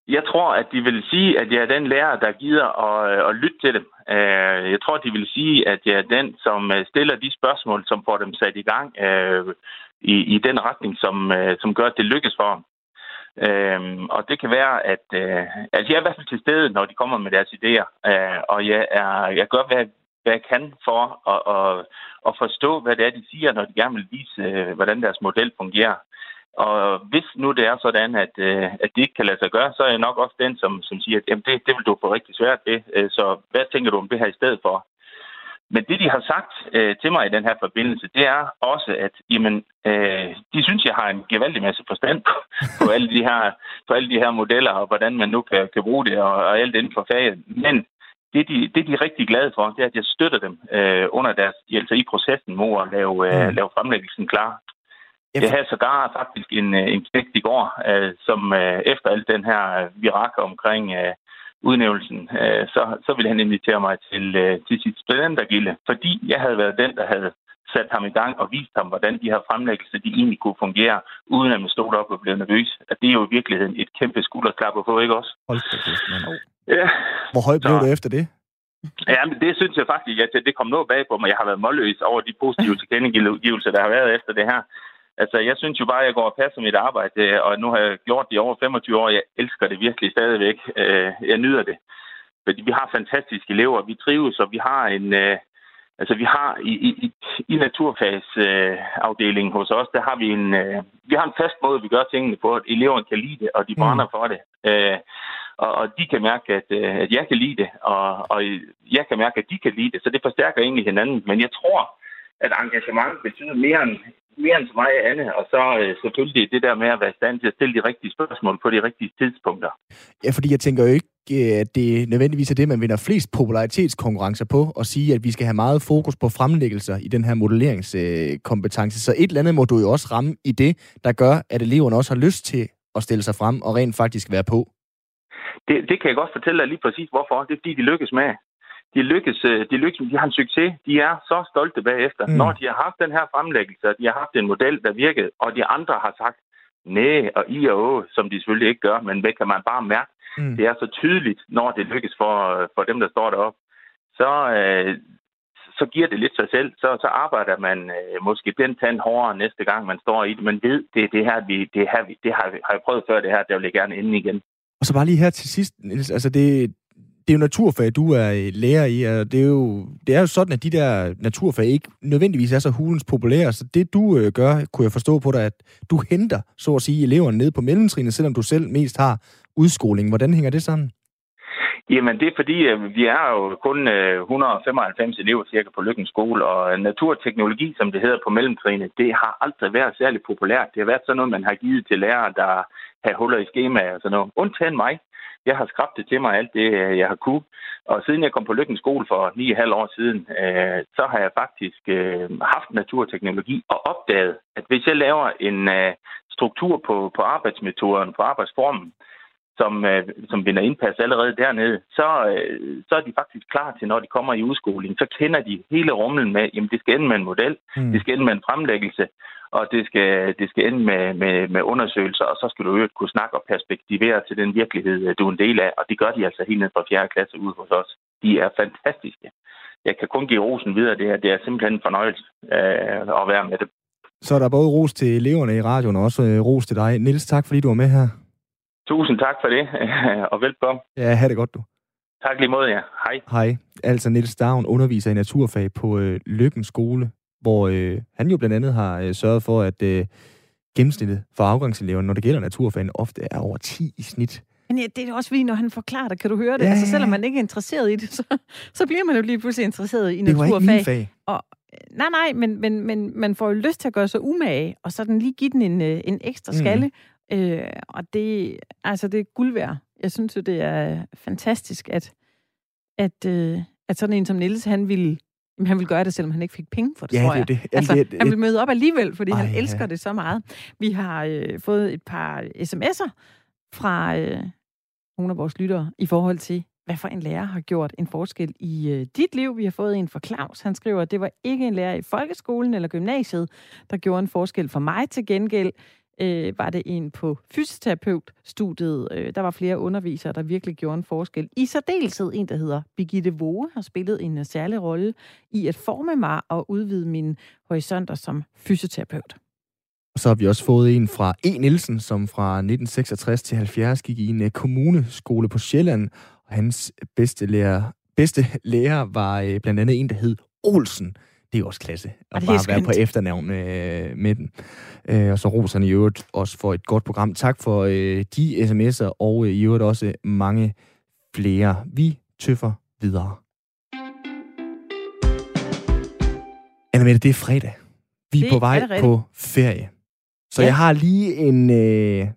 G: Jeg tror, at de vil sige, at jeg er den lærer, der gider at, øh, at lytte til dem. Øh, Jeg tror, de vil sige, at jeg er den, som stiller de spørgsmål, som får dem sat i gang i, i den retning, som, som gør, at det lykkes for dem. Øhm, og det kan være, at øh, altså jeg er i hvert fald til stede, når de kommer med deres idéer, øh, og jeg, er, jeg gør, hvad, hvad jeg kan for at, at, at forstå, hvad det er, de siger, når de gerne vil vise, øh, hvordan deres model fungerer. Og hvis nu det er sådan, at, øh, at det ikke kan lade sig gøre, så er jeg nok også den, som, som siger, at jamen det, det vil du få rigtig svært ved. Øh, Så hvad tænker du om det her i stedet for? Men det, de har sagt øh, til mig i den her forbindelse, det er også, at jamen, øh, de synes, jeg har en gevaldig masse forstand på, [LAUGHS] på, alle de her, på alle de her modeller, og hvordan man nu kan, kan bruge det, og, og alt inden for faget. Men det de, det, de er rigtig glade for, det er, at jeg støtter dem øh, under deres, altså i processen mod at lave, øh,
A: Mm.
G: lave fremlæggelsen klar.
A: Ja,
G: Jeg havde sågar faktisk en, øh, en knægt i går, øh, som øh, efter alt den her øh, virakker omkring øh, udnævnelsen, øh, så, så ville han invitere mig til, øh, til sit studentergilde, fordi jeg havde været den, der havde sat ham i gang og vist ham, hvordan de her fremlæggelser de egentlig kunne fungere, uden at man stod op og blev nervøs. At det er jo i virkeligheden et kæmpe skulderklap at få, ikke også?
A: Hold da kæft, mand.
G: Ja.
A: Hvor høj blev
G: Så-
A: du efter det?
G: Ja, men det synes jeg faktisk, at det kom noget bag på mig. Jeg har været målløs over de positive [LAUGHS] tilkendegivelser, der har været efter det her. Altså, jeg synes jo bare, at jeg går og passer mit arbejde, øh, og nu har jeg gjort det i over 25 år. Jeg elsker det virkelig stadigvæk. Øh, Jeg nyder det. Fordi vi har fantastiske elever, vi trives, og vi har en... øh, Altså, vi har i, i, i, naturfagsafdelingen hos os, der har vi en, vi har en fast måde, vi gør tingene på, at eleverne kan lide det, og de brænder for det. Og, og de kan mærke, at, at jeg kan lide det, og, og jeg kan mærke, at de kan lide det. Så det forstærker egentlig hinanden. Men jeg tror, at engagement betyder mere end, mere end så meget andet. Og så øh, selvfølgelig det der med at være i stand til at stille de rigtige spørgsmål på de rigtige tidspunkter.
A: Ja, fordi jeg tænker jo ikke, øh, at det nødvendigvis er det, man vinder flest popularitetskonkurrencer på, og sige, at vi skal have meget fokus på fremlæggelser i den her modelleringskompetence. Så et eller andet må du jo også ramme i det, der gør, at eleverne også har lyst til at stille sig frem og rent faktisk være på.
G: Det, det kan jeg godt fortælle dig lige præcis, hvorfor. Det er fordi, de lykkes med. De lykkes, øh, de lykkes, de har en succes. De er så stolte bagefter.
A: Mm.
G: Når de har haft den her fremlæggelse, og de har haft en model, der virkede, og de andre har sagt, nej og i og å, som de selvfølgelig ikke gør, men det kan man bare mærke.
A: Mm.
G: Det er så tydeligt, når det lykkes for, for dem, der står deroppe. Så, øh, så giver det lidt sig selv. Så, så arbejder man øh, måske den tand hårdere næste gang, man står i det. Man ved, det er det her, vi, det, her, vi, det har, har jeg prøvet før, det her, der vil jeg gerne ende igen.
A: Og så bare lige her til sidst, Niels, altså det, det er jo naturfag, du er øh, lærer i, og det er, jo, det er jo sådan, at de der naturfag ikke nødvendigvis er så hulens populære, så det du øh, gør, kunne jeg forstå på dig, at du henter, så at sige, eleverne ned på mellemtrinnet, selvom du selv mest har udskoling. Hvordan hænger det sammen?
G: Jamen, det er fordi, øh, vi er jo kun øh, 195 elever cirka på Lykken skole, og naturteknologi, som det hedder på mellemtrinnet, det har aldrig været særlig populært. Det har været sådan noget, man har givet til lærere, der har huller i skemaer og sådan noget. Undtagen mig. Jeg har skrabt det til mig, alt det, øh, jeg har kunne. Og siden jeg kom på Lykken skole for 9,5 år siden, øh, så har jeg faktisk øh, haft naturteknologi og opdaget, at hvis jeg laver en øh, struktur på, på arbejdsmetoden, på arbejdsformen, som, øh, som vinder indpas allerede dernede, så, øh, så er de faktisk klar til, når de kommer i udskoling, så kender de hele rumlen med, jamen det skal ende med en model,
A: Mm.
G: det skal ende med en fremlæggelse, og det skal, det skal ende med, med, med undersøgelser, og så skal du jo kunne snakke og perspektivere til den virkelighed, øh, du er en del af, og det gør de altså helt ned fra 4. klasse ude hos os. De er fantastiske. Jeg kan kun give rosen videre, det her. Det er simpelthen en fornøjelse øh, at være med det.
A: Så er der både ros til eleverne i radioen, og også øh, ros til dig. Niels, tak fordi du var med her.
G: Tusind tak for det, [LAUGHS] og velkommen.
A: Ja, ha' det godt, du.
G: Tak lige mod jer. Hej.
A: Hej. Altså Niels Stavn underviser i naturfag på øh, Lykken skole, hvor øh, han jo blandt andet har øh, sørget for, at øh, gennemsnittet for afgangseleverne, når det gælder naturfagene, ofte er over 10 i snit.
B: Men ja, det er også fordi, når han forklarer det, kan du høre det?
A: Ja,
B: Ja, altså,
A: ja,
B: selvom
A: ja.
B: man ikke er interesseret i det, så, så bliver man jo lige pludselig interesseret i
A: Det var ikke
B: naturfag.
A: min fag.
B: Nej, nej, men, men, men man får jo lyst til at gøre sig umage, og så den lige give den en, øh, en ekstra
A: Mhm.
B: skalle. Mm. Øh, og det, altså, det er guld værd. Jeg synes jo, det er fantastisk, at, at, øh, at sådan en som Niels, han ville, Jamen, han vil gøre det, selvom han ikke fik penge for det,
A: Ja,
B: tror
A: det
B: jeg.
A: det. Jamen,
B: Altså,
A: det er-
B: han vil møde op alligevel, fordi Ej, han
A: ja.
B: elsker det så meget. Vi har øh, fået et par sms'er fra øh, nogle af vores lyttere i forhold til, hvad for en lærer har gjort en forskel i øh, dit liv. Vi har fået en fra Claus. Han skriver, at det var ikke en lærer i folkeskolen eller gymnasiet, der gjorde en forskel for mig. Til gengæld øh, var det en på fysioterapeutstudiet. Øh, der var flere undervisere, der virkelig gjorde en forskel. I særdeleshed en, der hedder Birgitte Våge, har spillet en øh, særlig rolle i at forme mig og udvide mine horisonter som fysioterapeut.
A: Og så har vi også fået en fra E. Nielsen, som fra 1966 til 70 gik i en øh, kommuneskole på Sjælland. Og hans bedste lærer, bedste lærer var øh, blandt andet en, der hed Olsen. Det er jo også klasse at
B: er
A: bare være på efternavn øh, med den. Øh, og så roser han i øvrigt også for et godt program. Tak for øh, de sms'er, og øh, i øvrigt også mange flere. Vi tøffer videre. Anna Mette, det er fredag. Vi er
B: Det
A: på
B: er
A: vej
B: rigtigt.
A: på ferie. Så
B: Ja.
A: jeg har lige en øh,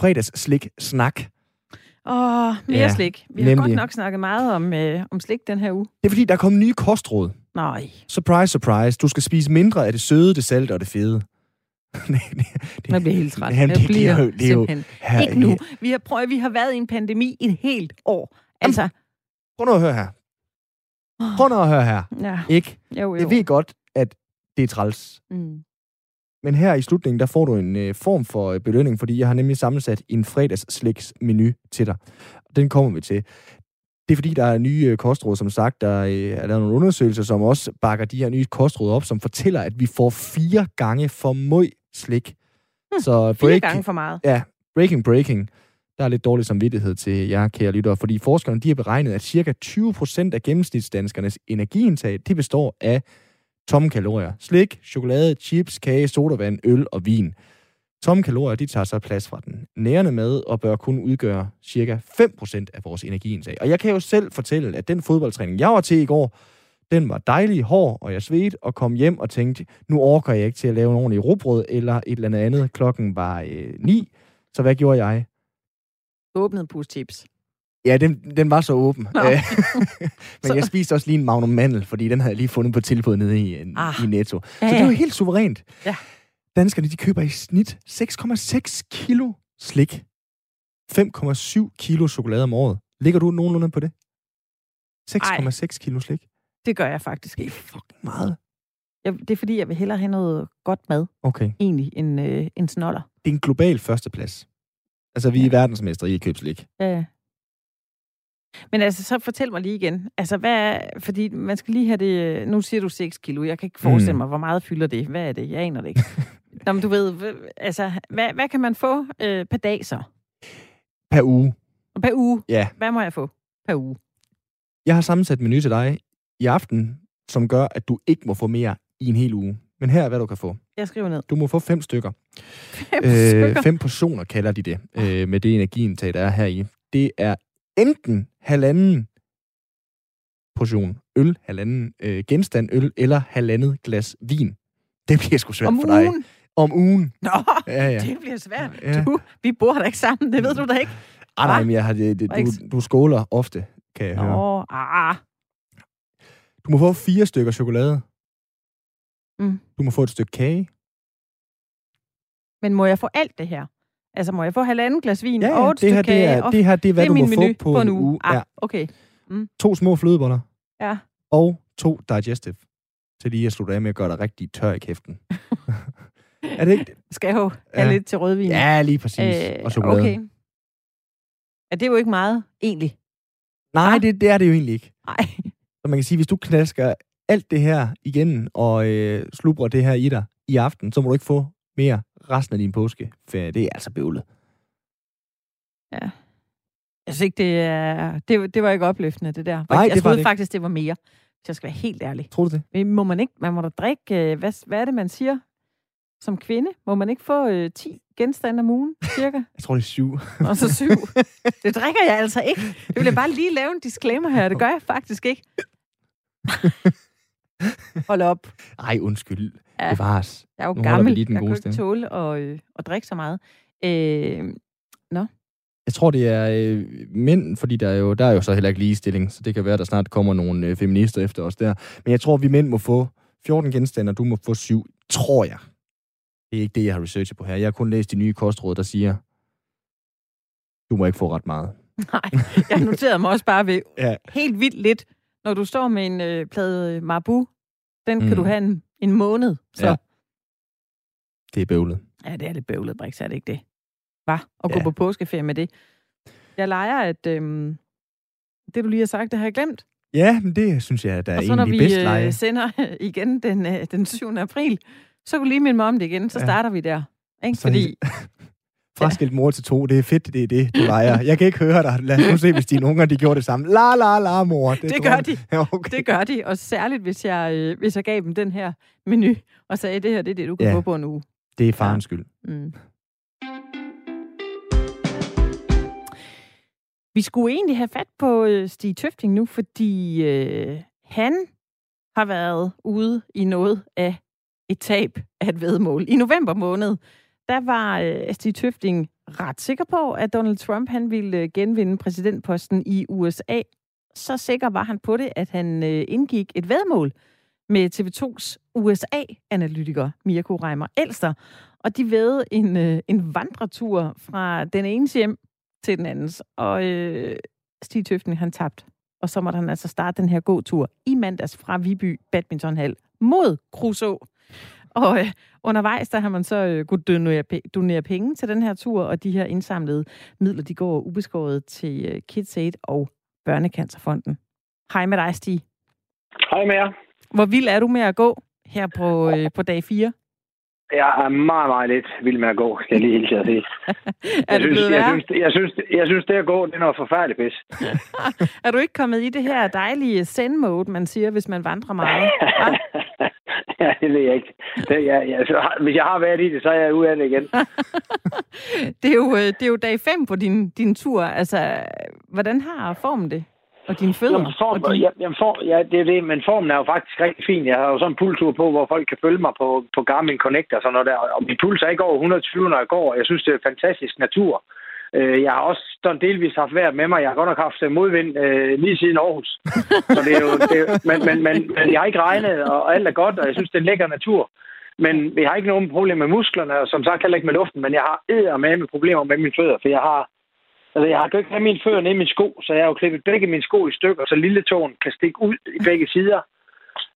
A: fredagsslik-snak.
B: Åh, mere
A: Ja,
B: ja, slik. Vi har
A: nemlig.
B: godt nok snakket meget om, øh, om slik den her uge.
A: Det er fordi, der er kommet nye kostråd.
B: Nej,
A: Surprise, surprise. Du skal spise mindre af det søde, det salte og det fede. [LAUGHS] det, det,
B: jeg bliver helt træt.
A: Jamen,
B: jeg
A: det- det er
B: bliver
A: det er jo-
B: simpelthen
A: her,
B: ikke nu. Vi har prøvet, vi har været i en pandemi i et helt år. Altså,
A: Prøv nu at høre her. Prøv nu at høre her.
B: ja,
A: Ikke?
B: jo, jo.
A: Jeg ved godt, at det er træls.
B: Mm.
A: Men her i slutningen, der får du en øh, form for øh, belønning, fordi jeg har nemlig sammensat en fredagssliks-menu til dig. Den kommer vi til. Det er fordi, der er nye øh, kostråd, som sagt. Der øh, er lavet nogle undersøgelser, som også bakker de her nye kostråd op, som fortæller, at vi får fire gange for møg slik.
B: Hmm,
A: Så
B: Fire
A: break,
B: gange for meget.
A: Ja, breaking, breaking. Der er lidt dårlig samvittighed til jer, kære lyttere, fordi forskerne de har beregnet, at cirka 20% af gennemsnitsdanskernes energiindtag, det består af tomme kalorier. Slik, chokolade, chips, kage, sodavand, øl og vin. Tomme kalorier, de tager så plads fra den nærende mad og bør kun udgøre cirka 5% af vores energiindtag. Og jeg kan jo selv fortælle, at den fodboldtræning, jeg var til i går, den var dejlig, hård, og jeg svedte og kom hjem og tænkte, nu orker jeg ikke til at lave en ordentlig rugbrød eller et eller andet. Klokken var øh, 9, så hvad gjorde jeg?
B: Åbnet pus-chips.
A: Ja, den, den var så åben. Øh, [LAUGHS] Men jeg spiste også lige en Magnum Mandel, fordi den havde jeg lige fundet på tilbud nede i, en,
B: Ah.
A: i Netto.
B: Ja,
A: Så det
B: ja.
A: var helt suverænt.
B: Ja.
A: Danskerne, de køber i snit 6,6 kilo slik. 5,7 kilo chokolade om året. Ligger du nogenlunde på det? 6,6 kilo slik.
B: Det gør jeg faktisk
A: Det er
B: ikke.
A: fucking meget.
B: Jeg, det er fordi, jeg vil hellere have noget godt mad,
A: Okay.
B: egentlig, end øh, en snoller.
A: Det er en global førsteplads. Altså, vi er verdensmestre i at købe slik.
B: Ja, ja. Men altså, så fortæl mig lige igen. Altså, hvad er, fordi man skal lige have det... Nu siger du 6 kilo. Jeg kan ikke forestille
A: Mm.
B: mig, hvor meget fylder det. Hvad er det? Jeg aner det ikke. [LAUGHS] Nå, men du ved, altså, hvad, hvad kan man få øh, per dag så?
A: Per uge.
B: Per uge?
A: Ja.
B: Hvad må jeg få per uge?
A: Jeg har sammensat en menu til dig i aften, som gør, at du ikke må få mere i en hel uge. Men her er, hvad du kan få.
B: Jeg skriver ned.
A: Du må få fem stykker.
B: Fem
A: Øh,
B: stykker.
A: fem portioner kalder de det, øh, med det energiindtag, der er her i. Det er enten halvanden portion øl, halvanden øh, genstand øl, eller halvandet glas vin. Det bliver sgu svært
B: Om
A: for dig.
B: ugen?
A: Om ugen.
B: Nå,
A: Ja, ja. [LAUGHS]
B: det bliver svært.
A: Ja.
B: Du, vi bor da ikke sammen, det ved du da ikke.
A: Ah, nej, men jeg har det, det, du, du skåler ofte, kan jeg høre.
B: Nå, ah.
A: Du må få fire stykker chokolade.
B: Mm.
A: Du må få et stykke kage.
B: Men må jeg få alt det her? Altså, må jeg få halvanden glas vin
A: Ja,
B: og
A: ja
B: et
A: det, her,
B: stykke
A: det,
B: kage?
A: er,
B: og
A: det her, det er, hvad
B: det er
A: du må
B: min
A: få
B: menu
A: på,
B: på en uge.
A: Ja.
B: Ah, okay.
A: To små flødeboller.
B: Ja.
A: Og to digestive. Til lige at slutte af med at gøre dig rigtig tør i kæften. [LAUGHS] er det ikke?
B: Skal jo have
A: Ja.
B: lidt til rødvin?
A: Ja, lige præcis.
B: Øh,
A: og chokolade.
B: Okay. Ja, det er jo ikke meget, egentlig.
A: Nej, det, det er det jo egentlig ikke.
B: Nej.
A: Så man kan sige, hvis du knasker alt det her igen, og øh, slubrer det her i dig i aften, så må du ikke få mere resten af din påskeferie. Det er altså bøvlet.
B: Ja. Jeg synes ikke, det, er, det, det var ikke opløftende, det der.
A: Nej,
B: jeg
A: det var
B: troede
A: det
B: faktisk, det var mere. Hvis jeg skal være helt ærlig.
A: Tror du det?
B: Men må man ikke, man må da drikke, øh, hvad, hvad er det, man siger som kvinde? Må man ikke få øh, 10 genstande om ugen, cirka? [LAUGHS]
A: Jeg tror, det er syv. [LAUGHS]
B: Og så syv. [LAUGHS] Det drikker jeg altså ikke. Det vil jeg bare lige lave en disclaimer her. Det gør jeg faktisk ikke. Hold op.
A: Ej, undskyld.
B: Ja.
A: Det var os.
B: Jeg er jo
A: Nu
B: gammel.
A: lige den
B: jeg
A: gode
B: kan ikke tåle at, øh, at drikke så meget. Øh, nå.
A: Jeg tror, det er øh, mænd, fordi der er, jo, der er jo så heller ikke ligestilling, så det kan være, der snart kommer nogle øh, feminister efter os der. Men jeg tror, vi mænd må få 14 genstande, og du må få 7, tror jeg. Det er ikke det, jeg har researchet på her. Jeg har kun læst de nye kostråd, der siger, du må ikke få ret meget. [LAUGHS]
B: Nej, jeg noterede mig også bare ved [LAUGHS]
A: Ja.
B: helt vildt lidt. Når du står med en øh, plade Marbu, den kan
A: Mm.
B: du have en, en måned. Så
A: Ja. Det er bøvlet.
B: ja, det er lidt bøvlet, Brix, er det ikke det? Hvad? At gå
A: Ja.
B: på påskeferie med det. Jeg leger, at øhm, det, du lige har sagt, det har jeg glemt.
A: Ja, men det synes jeg, der er
B: Og så når
A: egentlig
B: vi
A: bedst leje.
B: øh, sender [LAUGHS] igen den, øh, den 7. april, så du lige minde mig om det igen. Så
A: Ja.
B: starter vi der. Ikke? Fordi [LAUGHS]
A: Fraskilt mor til to, det er fedt, det er det, du leger. Jeg kan ikke høre dig. Lad os nu se, hvis dine unger de gjorde det samme. La, la, la, mor.
B: Det
A: tror
B: gør de.
A: Ja, okay.
B: det gør de. Og særligt, hvis jeg, øh, hvis jeg gav dem den her menu, og sagde, det her det er det, du kan
A: Ja.
B: få på en uge.
A: det er farens skyld.
B: Mm. Vi skulle egentlig have fat på øh, Stig Tøfting nu, fordi øh, han har været ude i noget af et tab af et vedmål. I november måned, der var øh, Stig Tøfting ret sikker på, at Donald Trump han ville øh, genvinde præsidentposten i USA. Så sikker var han på det, at han øh, indgik et vedmål med TV2's USA-analytiker Mirko Reimer Elster. Og de ved en, øh, en vandretur fra den enes hjem til den andens. Og øh, Stig Tøften, han tabte. Og så måtte han altså starte den her gåtur i mandags fra Viby Badmintonhal mod Crusoe. [LAUGHS] Og øh, undervejs, der har man så øh, kunnet donere, donere penge til den her tur, og de her indsamlede midler, de går ubeskåret til øh, KidsAid og Børnecancerfonden. Hej med dig, Stig.
H: Hej med jer.
B: Hvor vild er du med at gå her på, øh, på dag 4?
H: Jeg er meget, meget lidt vild med at gå, skal jeg lige hilse jer sige. [LAUGHS]
B: Er
H: jeg synes, jeg, synes, jeg, synes, jeg synes, det at gå, det er noget forfærdeligt pis. [LAUGHS]
B: Er du ikke kommet i det her dejlige zen-mode, man siger, hvis man vandrer meget? [LAUGHS]
H: Ja, det ved jeg ikke. Det, jeg, jeg, så hvis jeg har været i det, så er jeg ude af det igen. [LAUGHS]
B: det, er jo, øh, det er jo dag 5 på din, din tur. Altså, hvordan har formen det? Og dine fødder?
H: Jamen, form,
B: og din...
H: ja, jamen, form, ja, det er det, men formen er jo faktisk rigtig fin. Jeg har jo sådan en pulstur på, hvor folk kan følge mig på, på Garmin Connect og sådan noget der. Og min puls er ikke over 120, når jeg går. Jeg synes, det er fantastisk natur. Øh, Jeg har også sådan delvis haft vejret med mig. Jeg har godt nok haft øh, modvind øh, lige siden Aarhus. [LAUGHS] Så det er jo, det er, men, men, men, men jeg har ikke regnet, og alt er godt, og jeg synes, det er en lækker natur. Men vi har ikke nogen problemer med musklerne, og som sagt heller ikke med luften, men jeg har æder med med problemer med mine fødder, for jeg har Altså, jeg har ikke have mine fødder nede i mine sko, så jeg har jo klippet begge mine sko i stykker, så lille tåen kan stikke ud i begge sider.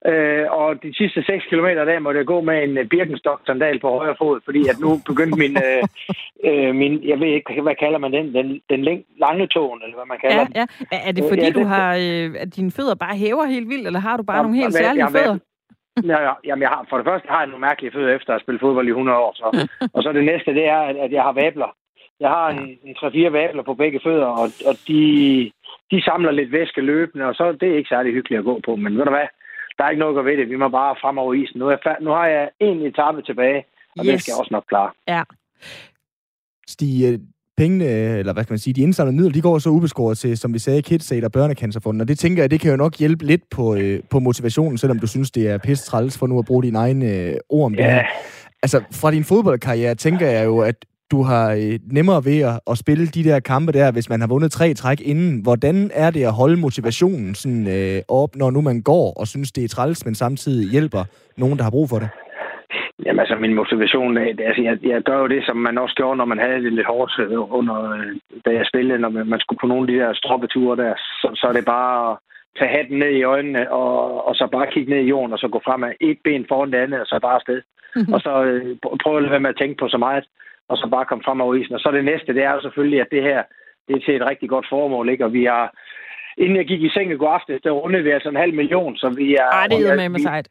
H: Øh, og de sidste 6 km der måtte jeg gå med en øh, Birkenstock-sandal på højre fod, fordi at nu begyndte min, øh, [LAUGHS] øh, min jeg ved ikke, hvad kalder man den, den, den læng, lange tåen, eller hvad man kalder
B: Ja,
H: den.
B: ja. Er det
H: Øh,
B: fordi,
H: ja,
B: du
H: det-
B: har, øh, at dine fødder bare hæver helt vildt, eller har du bare
H: Jamen,
B: nogle helt
H: jamen,
B: særlige
H: jamen,
B: fødder?
H: Ja, ja, jamen, jeg har, for det første har jeg nogle mærkelige fødder efter at have spillet fodbold i 100 år. Så. og så det næste, det er, at, at jeg har vabler. Jeg har en, en 3-4 vabler på begge fødder, og, og de, de samler lidt væske løbende, og så det er ikke særlig hyggeligt at gå på. Men ved du hvad, der er ikke noget at gøre ved det. Vi må bare frem over isen. Nu, er jeg, fa- nu har jeg en etape tilbage, og yes. den
B: Yes.
H: skal jeg også nok klare.
B: Ja.
A: Stig, øh, pengene, eller hvad kan man sige, de indsamlede midler, de går så ubeskåret til, som vi sagde, KidsAid og Børnecancerfonden, og det tænker jeg, det kan jo nok hjælpe lidt på, øh, på motivationen, selvom du synes, det er pisse træls for nu at bruge dine egne øh, ord om det
H: Ja.
A: her. Altså, fra din fodboldkarriere tænker jeg jo, at du har øh, nemmere ved at, at spille de der kampe der, hvis man har vundet tre træk inden. Hvordan er det at holde motivationen sådan, øh, op, når nu man går og synes, det er træls, men samtidig hjælper nogen, der har brug for det?
H: Jamen altså, min motivation, det, det- altså, jeg, jeg gør jo det, som man også gjorde, når man havde det lidt hårdt øh, under, øh, da jeg spillede, når man, man skulle på nogle af de der stroppeture der, så, så er det bare at tage hatten ned i øjnene, og, og så bare kigge ned i jorden, og så gå frem af et ben foran det andet, og så bare afsted. og så øh, pr- prøve at lade være med at tænke på så meget, og så bare komme frem over isen. Og så det næste, det er jo selvfølgelig, at det her, det er til et rigtig godt formål, ikke? Og vi har, inden jeg gik i seng i går aftes, der rundede vi altså en halv million, så vi er...
B: Ej, det er med med sejt.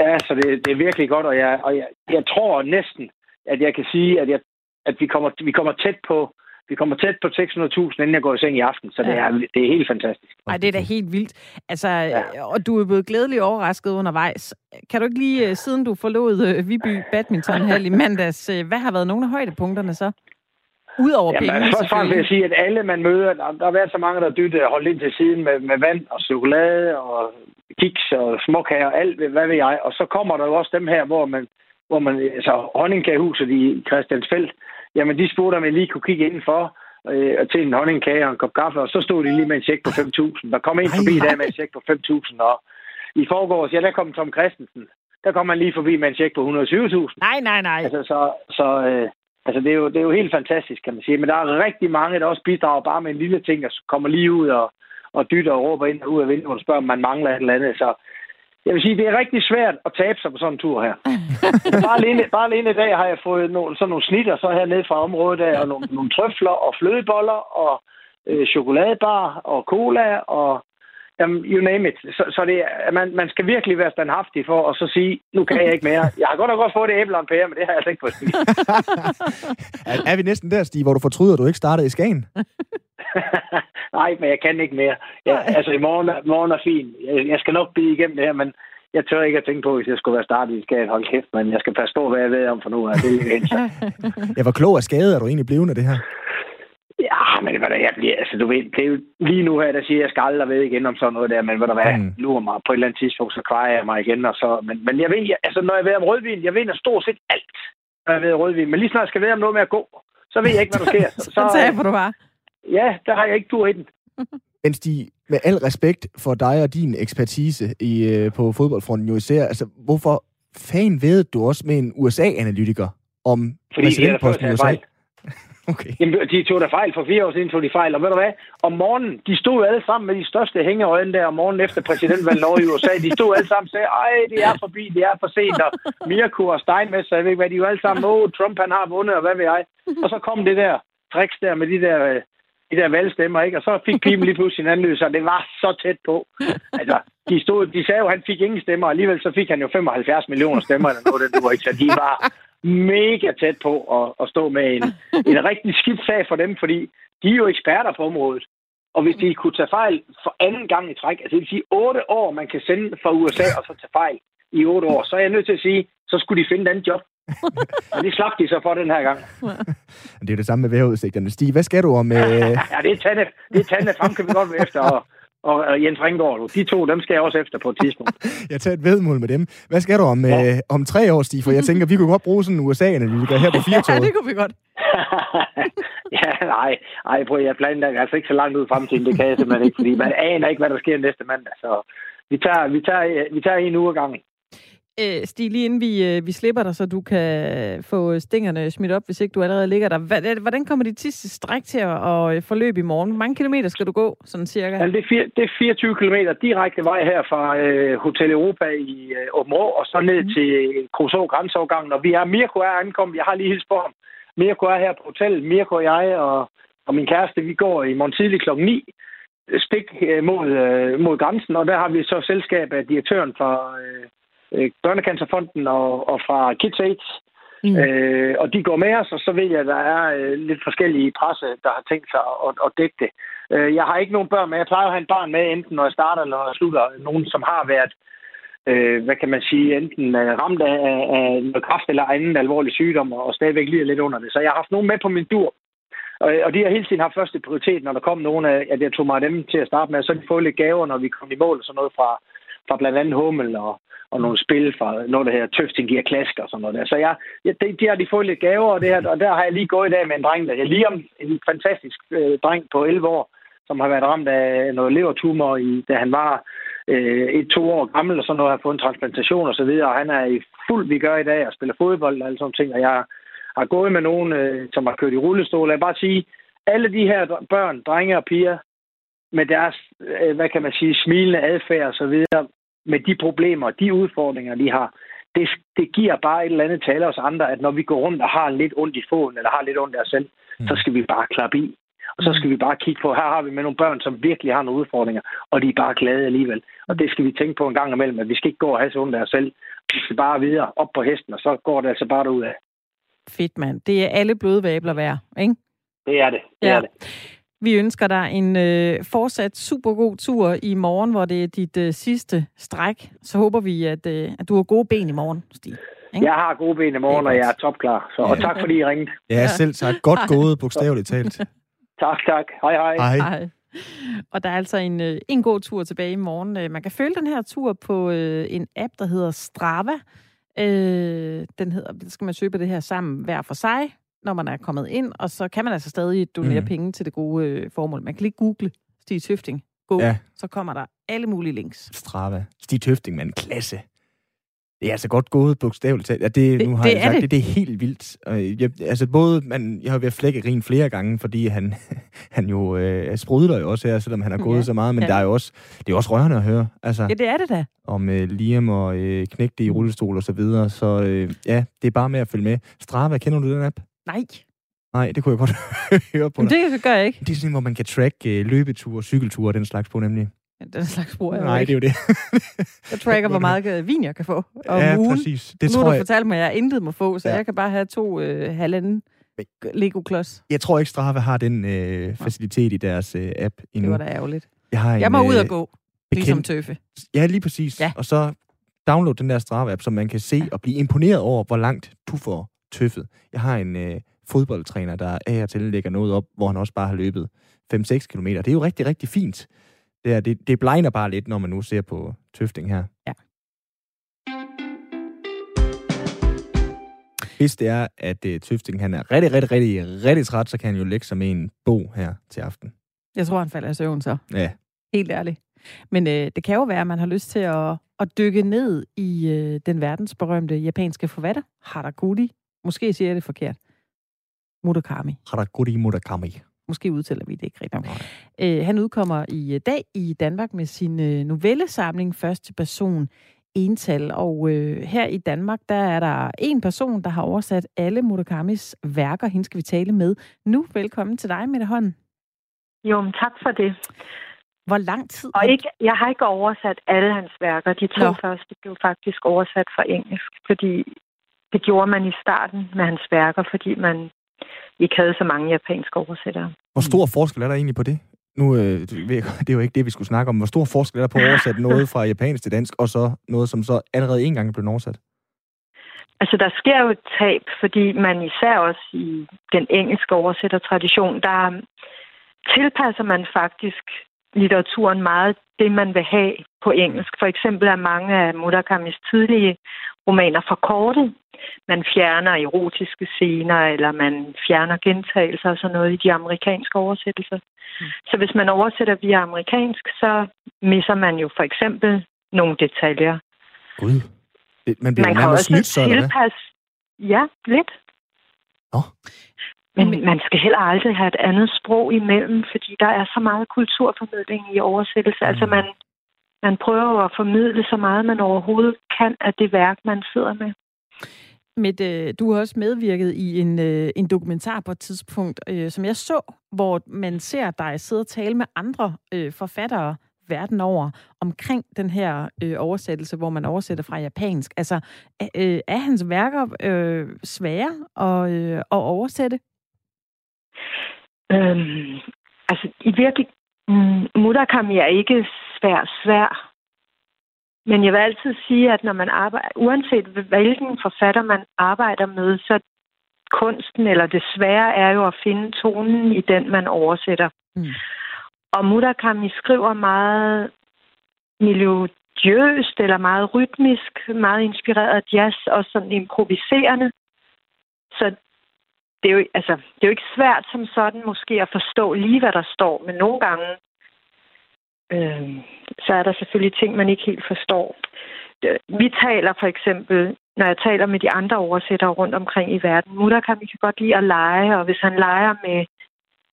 H: Ja, så det, det er virkelig godt, og jeg, og jeg, jeg tror næsten, at jeg kan sige, at, jeg, at vi, kommer, vi kommer tæt på vi kommer tæt på 600.000, inden jeg går i seng i aften, så det,
B: Ja.
H: er, det er helt fantastisk.
B: Ej, det er da helt vildt. Altså, ja. og du er blevet glædeligt overrasket undervejs. Kan du ikke lige, øh, siden du forlod øh, Viby Badmintonhal i mandags, øh, hvad har været nogle af højdepunkterne så? Udover
H: Jamen,
B: pengene,
H: først og fremmest vil jeg sige, at alle man møder, der, der har været så mange, der dytte holdt ind til siden med, med vand og chokolade og kiks og småkager og alt, hvad ved jeg. Og så kommer der jo også dem her, hvor man, hvor man altså honningkagehuset i Christiansfeldt, jamen de spurgte, om jeg lige kunne kigge indenfor. øh, til en honningkage og en kop kaffe, og så stod de lige med en check på 5.000. Der kom en forbi der med en check på 5.000, og i forgårs, ja, der kom Tom Christensen. Der kom man lige forbi med en check på 120.000.
B: Nej, nej, nej.
H: Altså, så, så øh, altså, det, er jo, det er jo helt fantastisk, kan man sige. Men der er rigtig mange, der også bidrager bare med en lille ting, og kommer lige ud og, og dytter og råber ind og ud af vinduet og spørger, om man mangler et eller andet. Så jeg vil sige, det er rigtig svært at tabe sig på sådan en tur her. [LAUGHS] bare, alene, bare alene i dag har jeg fået nogle, sådan nogle snitter så hernede fra området af, og nogle, nogle trøfler og flødeboller og øh, chokoladebar og cola og Jamen, you name it. Så, så det, er- man, man skal virkelig være standhaftig for at så sige, nu kan jeg ikke mere. Jeg har godt nok godt fået det æble og en pære, men det har jeg altså ikke fået spist. [LAUGHS]
A: er, er vi næsten der, Stig, hvor du fortryder, at du ikke startede i Skagen? [LAUGHS]
H: Nej, men jeg kan ikke mere. Ja, altså, i morgen, er- morgen er fin. Jeg, jeg skal nok blive igennem det her, men jeg tør ikke at tænke på, hvis jeg skulle være startet i skab. Hold kæft, men jeg skal passe på, hvad jeg ved om for nu. af. Det er [LAUGHS]
A: Jeg var klog af skade, er du egentlig blevet af det her?
H: Ja, men det var da, jeg bliver, altså du ved, det er jo lige nu her, der siger, at jeg skal aldrig ved igen om sådan noget der, men hvad der hvad,
A: Mm.
H: lurer mig på et eller andet tidspunkt, så kvarer jeg mig igen, og så, men, men jeg ved, jeg- altså når jeg ved om rødvin, jeg ved stort set alt, når jeg ved om rødvin, men lige snart jeg skal ved om noget med at gå, så ved jeg ikke, hvad der sker. [LAUGHS] Så,
B: Så taber du bare.
H: ja, der har jeg ikke tur i den. [LAUGHS]
A: Men Stig, med al respekt for dig og din ekspertise i, øh, på fodboldfronten jo især, altså hvorfor fan ved du også med en USA-analytiker om
H: Fordi de er der
A: præsidentposten i USA?
H: fejl.
A: Okay.
H: Jamen, de tog der fejl for fire år siden, tog de fejl. Og ved du hvad? Om morgenen, de stod alle sammen med de største hængeøjne der om morgenen efter præsidentvalget over i USA. De stod alle sammen og sagde, ej, det er forbi, det er for sent. Og Mirko og Steinmesser, jeg ved ikke hvad, de er jo alle sammen, åh, Trump han har vundet, og hvad ved jeg. Og så kom det der tricks der med de der, øh, de der valgstemmer, ikke? Og så fik pipen lige pludselig en anden lyd, så det var så tæt på. Altså, de, stod, de sagde jo, at han fik ingen stemmer, og alligevel så fik han jo 75 millioner stemmer, eller noget, det var ikke, så de var mega tæt på at, at stå med en, [LAUGHS] en rigtig skidt sag for dem, fordi de er jo eksperter på området. Og hvis de kunne tage fejl for anden gang i træk, altså det vil sige otte år, man kan sende fra USA og så tage fejl i otte år, så er jeg nødt til at sige, så skulle de finde et andet job. [LAUGHS] Og det slap de så for den her gang.
A: Det er det samme med vejrudsigterne. Stig, hvad skal du om... [LAUGHS] Øh...
H: Ja, det er Tanne, det er Tanne frem, kan vi godt være efter, og, og, Jens Ringgaard. De to, dem skal jeg også efter på et tidspunkt. [LAUGHS]
A: Jeg tager et vedmål med dem. Hvad skal du om, ja. øh, om tre år, Stig? For jeg tænker, vi kunne godt bruge sådan en USA-analytiker her på [LAUGHS]
B: Ja,
A: Firtoget.
B: det kunne vi godt. [LAUGHS]
H: ja, nej, nej, prøv, jeg planlægger altså ikke så langt ud i fremtiden, det kan jeg simpelthen ikke, fordi man aner ikke, hvad der sker næste mandag, så vi tager, vi tager, vi tager en uge gangen.
B: Øh, Stig, lige inden vi, øh, vi slipper dig, så du kan få stingerne smidt op, hvis ikke du allerede ligger der. Hvad- Hvordan kommer dit sidste stræk til at, at forløbe i morgen? Hvor mange kilometer skal du gå, sådan cirka?
H: Altså, det, er fire, det er 24 km direkte vej her fra øh, Hotel Europa i øh, Åben og så ned mm. til Kruså grænseovergangen. Og vi er, Mirko er ankommet, jeg har lige hilst på ham. Mirko er her på hotellet, Mirko og jeg og, og min kæreste, vi går i morgen tidlig klokken 9 stik øh, mod, øh, mod grænsen, og der har vi så selskab af direktøren fra øh, øh, Børnecancerfonden og, og fra Kids AIDS. Mm. Øh, og de går med os, og så ved jeg, at der er øh, lidt forskellige presse, der har tænkt sig at, at dække det. Øh, jeg har ikke nogen børn med. Jeg plejer at have en barn med, enten når jeg starter eller når jeg slutter. Nogen, som har været, øh, hvad kan man sige, enten øh, ramt af, af, noget kræft eller anden alvorlig sygdom, og stadigvæk lider lidt under det. Så jeg har haft nogen med på min dur. Og, og de har hele tiden haft første prioritet, når der kom nogen af, at jeg tog mig af dem til at starte med. Så de fået lidt gaver, når vi kom i mål og sådan noget fra, fra blandt andet Hummel og, og nogle spil fra noget, der hedder Tøfting giver klask og sådan noget der. Så jeg, jeg, de, de har de fået lidt gaver, og, det her, og der har jeg lige gået i dag med en dreng, der jeg lige om en fantastisk øh, dreng på 11 år, som har været ramt af noget levertumor, i, da han var øh, et-to år gammel, og så noget har fået en transplantation og så videre, og han er i fuld vi gør i dag og spiller fodbold og alle sådan ting, og jeg har gået med nogen, øh, som har kørt i rullestol. Jeg vil bare sige, alle de her børn, drenge og piger, med deres, øh, hvad kan man sige, smilende adfærd og så videre, med de problemer, de udfordringer, de har, det, det giver bare et eller andet tale os andre, at når vi går rundt og har lidt ondt i foden, eller har lidt ondt af os selv, mm. så skal vi bare klappe i. Og så skal vi bare kigge på, her har vi med nogle børn, som virkelig har nogle udfordringer, og de er bare glade alligevel. Og det skal vi tænke på en gang imellem, at vi skal ikke gå og have så ondt af os selv. Vi skal bare videre op på hesten, og så går det altså bare derud af.
B: Fedt, mand. Det er alle blodvabler værd, ikke?
H: Det er det. det,
B: Ja.
H: er det.
B: Vi ønsker dig en øh, fortsat super god tur i morgen, hvor det er dit øh, sidste stræk. Så håber vi, at, øh, at du har gode ben i morgen, Stig. Ikke?
H: Jeg har gode ben i morgen, og jeg er topklar. Så, og tak fordi I ringede.
A: Ja, selv tak. Godt [LAUGHS] gået, bogstaveligt talt. [LAUGHS]
H: Tak, tak. Hej, hej.
A: Hej.
B: Hej. Og der er altså en, øh, en god tur tilbage i morgen. Øh, Man kan følge den her tur på øh, en app, der hedder Strava. Øh, den hedder, det skal man søge på det her sammen hver for sig. Når man er kommet ind, og så kan man altså stadig donere
A: Mm.
B: mm. penge til det gode øh, formål. Man kan lige google Stig Tøfting. Go.
A: Ja.
B: Så kommer der alle mulige links.
A: Strava. Stig Tøfting, man. Klasse. Det er altså godt gået bogstaveligt talt. Ja, det,
B: Det-
A: nu har
B: det
A: jeg sagt,
B: det.
A: det. det er helt vildt. Og jeg, altså både, man, jeg har været flække rin flere gange, fordi han, [LAUGHS] han jo øh, sprudler jo også her, selvom han har gået
B: Ja,
A: så meget, men
B: ja.
A: der er jo også, det er også rørende at høre. Altså,
B: Ja, det er det da.
A: om øh, Liam og øh, knægte i rullestol og så videre. Så øh, ja, det er bare med at følge med. Strava, kender du den app?
B: Nej,
A: Nej, det kunne jeg godt [LAUGHS] høre på
B: men
A: dig.
B: det gør jeg ikke.
A: Det er sådan, hvor man kan track øh, løbeture, cykelture og den slags på, nemlig.
B: Den slags bruger jeg jo
A: Nej, det er jo det. [LAUGHS]
B: Jeg tracker, [LAUGHS] hvor meget øh, vin jeg kan få om
A: ja,
B: ugen.
A: præcis. Det
B: nu
A: tror
B: har du
A: jeg,
B: fortalt mig, at jeg intet må få, så
A: Ja.
B: ja. jeg kan bare have to øh, halvanden Lego-klods.
A: jeg tror ikke, Strava har den øh, facilitet i deres øh, app endnu.
B: Det var da ærgerligt.
A: Jeg, har en,
B: Jeg må ud og
A: øh,
B: gå,
A: bekendt-
B: ligesom tøffe.
A: Ja, lige præcis.
B: Ja.
A: Og så download den der Strava-app, så man kan se og blive imponeret over, hvor langt du får tøffet. Jeg har en øh, fodboldtræner, der af og til lægger noget op, hvor han også bare har løbet 5-6 km. Det er jo rigtig, rigtig fint. Det, er, det, det blegner bare lidt, når man nu ser på tøfting her.
B: Ja.
A: Hvis det er, at uh, Tøfting han er rigtig, rigtig, rigtig, rigtig træt, så kan han jo lægge sig med en bog her til aften.
B: Jeg tror, han falder i søvn så.
A: Ja,
B: Helt ærligt. Men øh, det kan jo være, at man har lyst til at, at dykke ned i øh, den verdensberømte japanske forfatter, Harakuri. Måske siger jeg det forkert. Murakami.
A: Harakuri Murakami.
B: Måske udtaler vi det ikke rigtigt. Øh, han udkommer i øh, dag i Danmark med sin øh, novellesamling Første person ental. Og øh, her i Danmark, der er der en person, der har oversat alle Murakamis værker. Hende skal vi tale med nu. Velkommen til dig, Mette Hånden.
I: Jo, men tak for det.
B: Hvor lang tid?
I: Og ikke, jeg har ikke oversat alle hans værker. De to
B: Nå.
I: Nå. første blev faktisk oversat fra engelsk, fordi det gjorde man i starten med hans værker, fordi man ikke havde så mange japanske oversættere.
A: Hvor stor forskel er der egentlig på det? Nu, øh, [LAUGHS] det er jo ikke det, vi skulle snakke om. Hvor stor forskel er der på at [LAUGHS] oversætte noget fra japansk til dansk, og så noget, som så allerede en gang er blevet oversat?
I: Altså, der sker jo et tab, fordi man især også i den engelske oversættertradition, der tilpasser man faktisk litteraturen meget det, man vil have på engelsk. For eksempel er mange af Murakamis tidlige romaner forkortet. Man fjerner erotiske scener, eller man fjerner gentagelser og sådan noget i de amerikanske oversættelser. Mm. Så hvis man oversætter via amerikansk, så misser man jo for eksempel nogle detaljer.
A: Gud. Man bliver
I: Man kan også
A: snydt, så,
I: tilpasse... Ja, lidt.
A: Nå.
I: Men man skal heller aldrig have et andet sprog imellem, fordi der er så meget kulturformidling i oversættelse. Mm. Altså man, man prøver jo at formidle så meget, man overhovedet kan af det værk, man sidder med.
B: Mette, du har også medvirket i en, øh, en dokumentar på et tidspunkt, øh, som jeg så, hvor man ser dig sidde og tale med andre øh, forfattere verden over omkring den her øh, oversættelse, hvor man oversætter fra japansk. Altså, er, øh, er hans værker øh, svære at, øh, at oversætte?
I: Øhm, altså i virkelig... Mm, Murakami er ikke svær, svær. Men jeg vil altid sige, at når man arbejder, uanset hvilken forfatter man arbejder med, så kunsten eller det svære er jo at finde tonen i den, man oversætter.
B: Mm.
I: Og Murakami skriver meget melodiøst eller meget rytmisk, meget inspireret af jazz og sådan improviserende. Så det er, jo, altså, det er jo ikke svært som sådan måske at forstå lige, hvad der står, men nogle gange øh, så er der selvfølgelig ting, man ikke helt forstår. Vi taler for eksempel, når jeg taler med de andre oversættere rundt omkring i verden, Murakami kan godt lide at lege, og hvis han leger med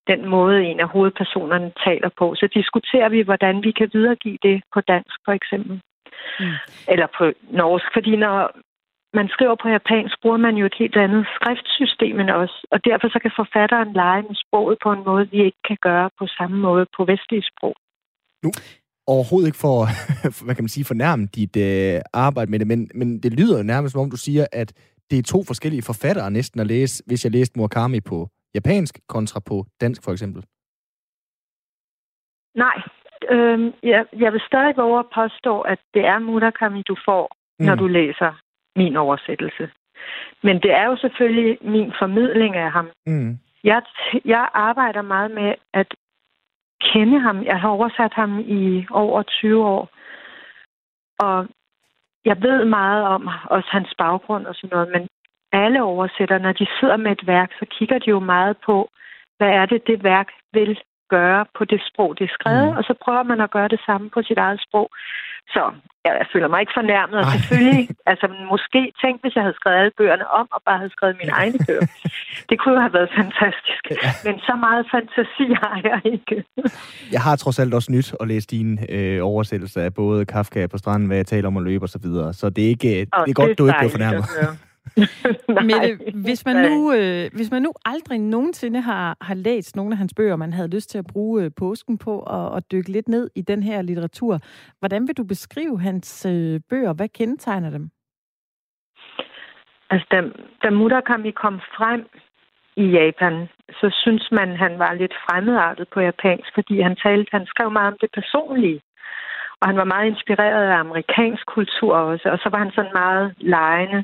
I: den måde, en af hovedpersonerne taler på, så diskuterer vi, hvordan vi kan videregive det på dansk, for eksempel. Mm. Eller på norsk, fordi når man skriver på japansk, bruger man jo et helt andet skriftsystem end os, og derfor så kan forfatteren lege med sproget på en måde, vi ikke kan gøre på samme måde på vestlige sprog.
A: Nu overhovedet ikke for, [LAUGHS] hvad kan man sige, fornærme dit øh, arbejde med det, men, men det lyder jo nærmest, som om du siger, at det er to forskellige forfattere næsten at læse, hvis jeg læste Murakami på japansk kontra på dansk for eksempel.
I: Nej, øh, jeg, jeg vil stadig våge at påstå, at det er Murakami, du får, mm. når du læser min oversættelse. Men det er jo selvfølgelig min formidling af ham.
A: Mm.
I: Jeg, jeg arbejder meget med at kende ham. Jeg har oversat ham i over 20 år. Og jeg ved meget om også hans baggrund og sådan noget, men alle oversætter, når de sidder med et værk, så kigger de jo meget på, hvad er det, det værk vil gøre på det sprog, det er skrevet, mm. og så prøver man at gøre det samme på sit eget sprog. Så ja, jeg føler mig ikke fornærmet, og selvfølgelig, [LAUGHS] altså måske tænk, hvis jeg havde skrevet alle bøgerne om, og bare havde skrevet mine [LAUGHS] egne bøger. Det kunne jo have været fantastisk, [LAUGHS] ja. men så meget fantasi har jeg ikke.
A: jeg har trods alt også nyt at læse dine øh, oversættelser af både Kafka på stranden, hvad jeg taler om at løbe og så videre, så det er, ikke, det er godt, det er du ikke bliver fornærmet. [LAUGHS] [LAUGHS]
B: Mette, hvis man, nu, øh, hvis man nu aldrig nogensinde har, har læst nogle af hans bøger, man havde lyst til at bruge øh, påsken på og, og dykke lidt ned i den her litteratur, hvordan vil du beskrive hans øh, bøger? Hvad kendetegner dem?
I: Altså, da, da Murakami kom frem i Japan, så synes man, han var lidt fremmedartet på japansk, fordi han talte, han skrev meget om det personlige. Og han var meget inspireret af amerikansk kultur også, og så var han sådan meget lejende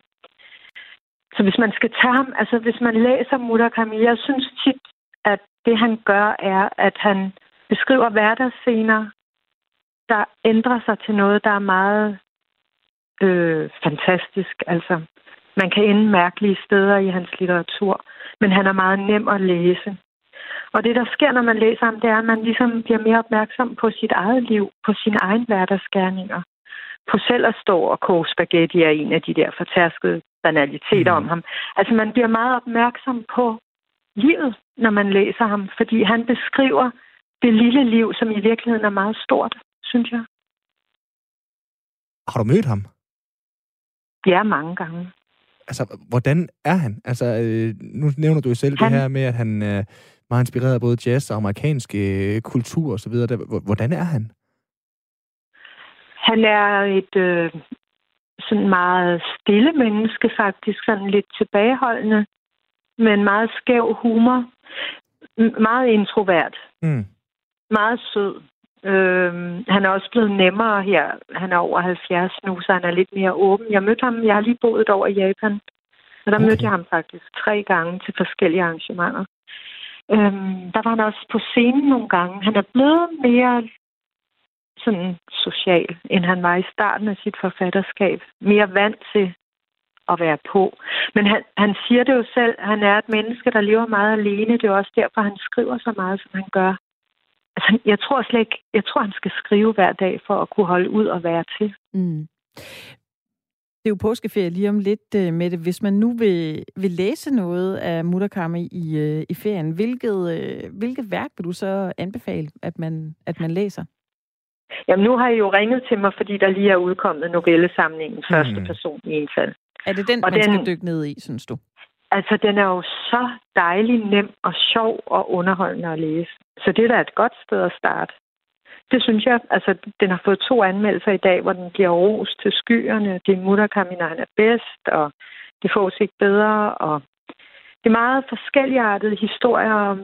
I: så hvis man skal tage ham, altså hvis man læser Murakami, jeg synes tit, at det han gør, er, at han beskriver hverdagsscener, der ændrer sig til noget, der er meget øh, fantastisk. Altså, man kan ende mærkelige steder i hans litteratur, men han er meget nem at læse. Og det, der sker, når man læser ham, det er, at man ligesom bliver mere opmærksom på sit eget liv, på sine egen hverdagsgærninger. På selv at stå og koge spaghetti er en af de der fortærskede banaliteter mm. om ham. Altså man bliver meget opmærksom på livet, når man læser ham, fordi han beskriver det lille liv, som i virkeligheden er meget stort, synes jeg.
A: Har du mødt ham?
I: Ja, mange gange.
A: Altså, hvordan er han? Altså, øh, nu nævner du jo selv han... det her med, at han er meget inspireret af både jazz og amerikansk øh, kultur osv. Hvordan er han?
I: Han er et øh, sådan meget stille menneske, faktisk sådan lidt tilbageholdende, men meget skæv humor. Meget introvert. Mm. Meget sød. Øhm, han er også blevet nemmere her. Han er over 70 nu, så han er lidt mere åben. Jeg mødte ham, jeg har lige boet over i Japan, og der okay. mødte jeg ham faktisk tre gange til forskellige arrangementer. Øhm, der var han også på scenen nogle gange. Han er blevet mere sådan social, end han var i starten af sit forfatterskab. Mere vant til at være på. Men han, han siger det jo selv, han er et menneske, der lever meget alene. Det er også derfor, han skriver så meget, som han gør. Altså, jeg tror slet ikke, jeg tror, han skal skrive hver dag for at kunne holde ud og være til. Mm.
B: Det er jo påskeferie lige om lidt øh, med det. Hvis man nu vil, vil læse noget af Murakami i, øh, i ferien, hvilket, øh, hvilket værk vil du så anbefale, at man, at man læser?
I: Jamen, nu har I jo ringet til mig, fordi der lige er udkommet novellesamlingen første mm. person i en fald.
B: Er det den, og man den, skal dykke ned i, synes du?
I: Altså, den er jo så dejlig nem og sjov og underholdende at læse. Så det er da et godt sted at starte. Det synes jeg. Altså, den har fået to anmeldelser i dag, hvor den bliver ros til skyerne. Det er Murakami, han er bedst, og det fås ikke bedre. Og det er meget forskelligartede historier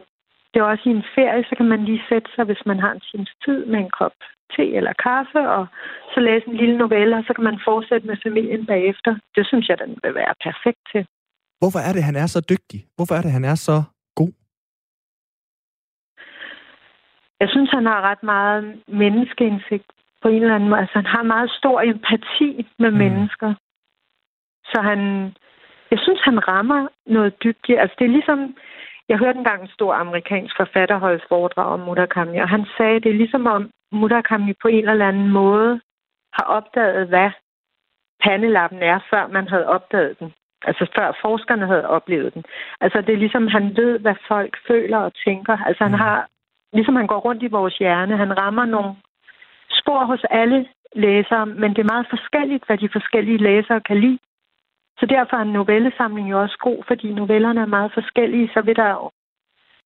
I: det er også i en ferie, så kan man lige sætte sig, hvis man har en times tid med en kop te eller kaffe, og så læse en lille novelle, og så kan man fortsætte med familien bagefter. Det synes jeg, den vil være perfekt til.
A: Hvorfor er det, han er så dygtig? Hvorfor er det, han er så god?
I: Jeg synes, han har ret meget menneskeindsigt på en eller anden måde. Altså, han har meget stor empati med mm. mennesker. Så han, jeg synes, han rammer noget dybt. Altså, det er ligesom, jeg hørte engang en stor amerikansk forfatter holde foredrag om Murakami, og han sagde, at det er ligesom om Murakami på en eller anden måde har opdaget, hvad pandelappen er, før man havde opdaget den. Altså før forskerne havde oplevet den. Altså det er ligesom, han ved, hvad folk føler og tænker. Altså han mm. har, ligesom han går rundt i vores hjerne, han rammer nogle spor hos alle læsere, men det er meget forskelligt, hvad de forskellige læsere kan lide. Så derfor er en novellesamling jo også god, fordi novellerne er meget forskellige, så vil der jo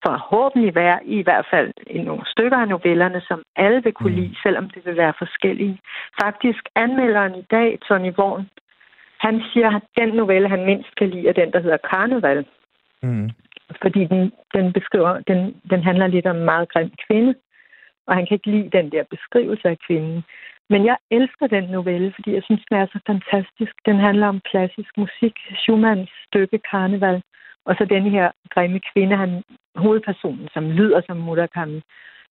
I: forhåbentlig være i hvert fald nogle stykker af novellerne, som alle vil kunne mm. lide, selvom det vil være forskellige. Faktisk anmelderen i dag, Tony Vaughn, han siger, at den novelle, han mindst kan lide, er den, der hedder Karneval. Mm. Fordi den, den beskriver, den, den handler lidt om en meget grim kvinde, og han kan ikke lide den der beskrivelse af kvinden. Men jeg elsker den novelle, fordi jeg synes, den er så fantastisk. Den handler om klassisk musik, Schumanns stykke Karneval, og så den her grimme kvinde, han, hovedpersonen, som lyder som Murakami,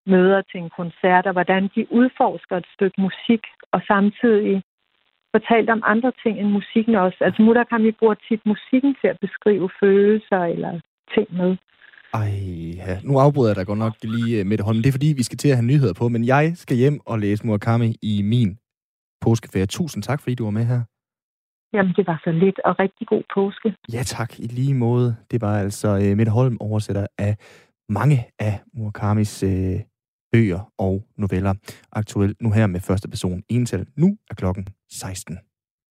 I: møder til en koncert, og hvordan de udforsker et stykke musik, og samtidig fortalt om andre ting end musikken også. Altså Murakami bruger tit musikken til at beskrive følelser eller ting med.
A: Ej, ja. nu afbryder jeg dig godt nok lige, med det Holm. Det er fordi, vi skal til at have nyheder på, men jeg skal hjem og læse Murakami i min påskeferie. Tusind tak, fordi du var med her.
I: Jamen, det var så lidt, og rigtig god påske.
A: Ja tak, i lige måde. Det var altså uh, Mette Holm, oversætter af mange af Murakamis uh, bøger og noveller. Aktuelt nu her med første person ental. Nu er klokken 16.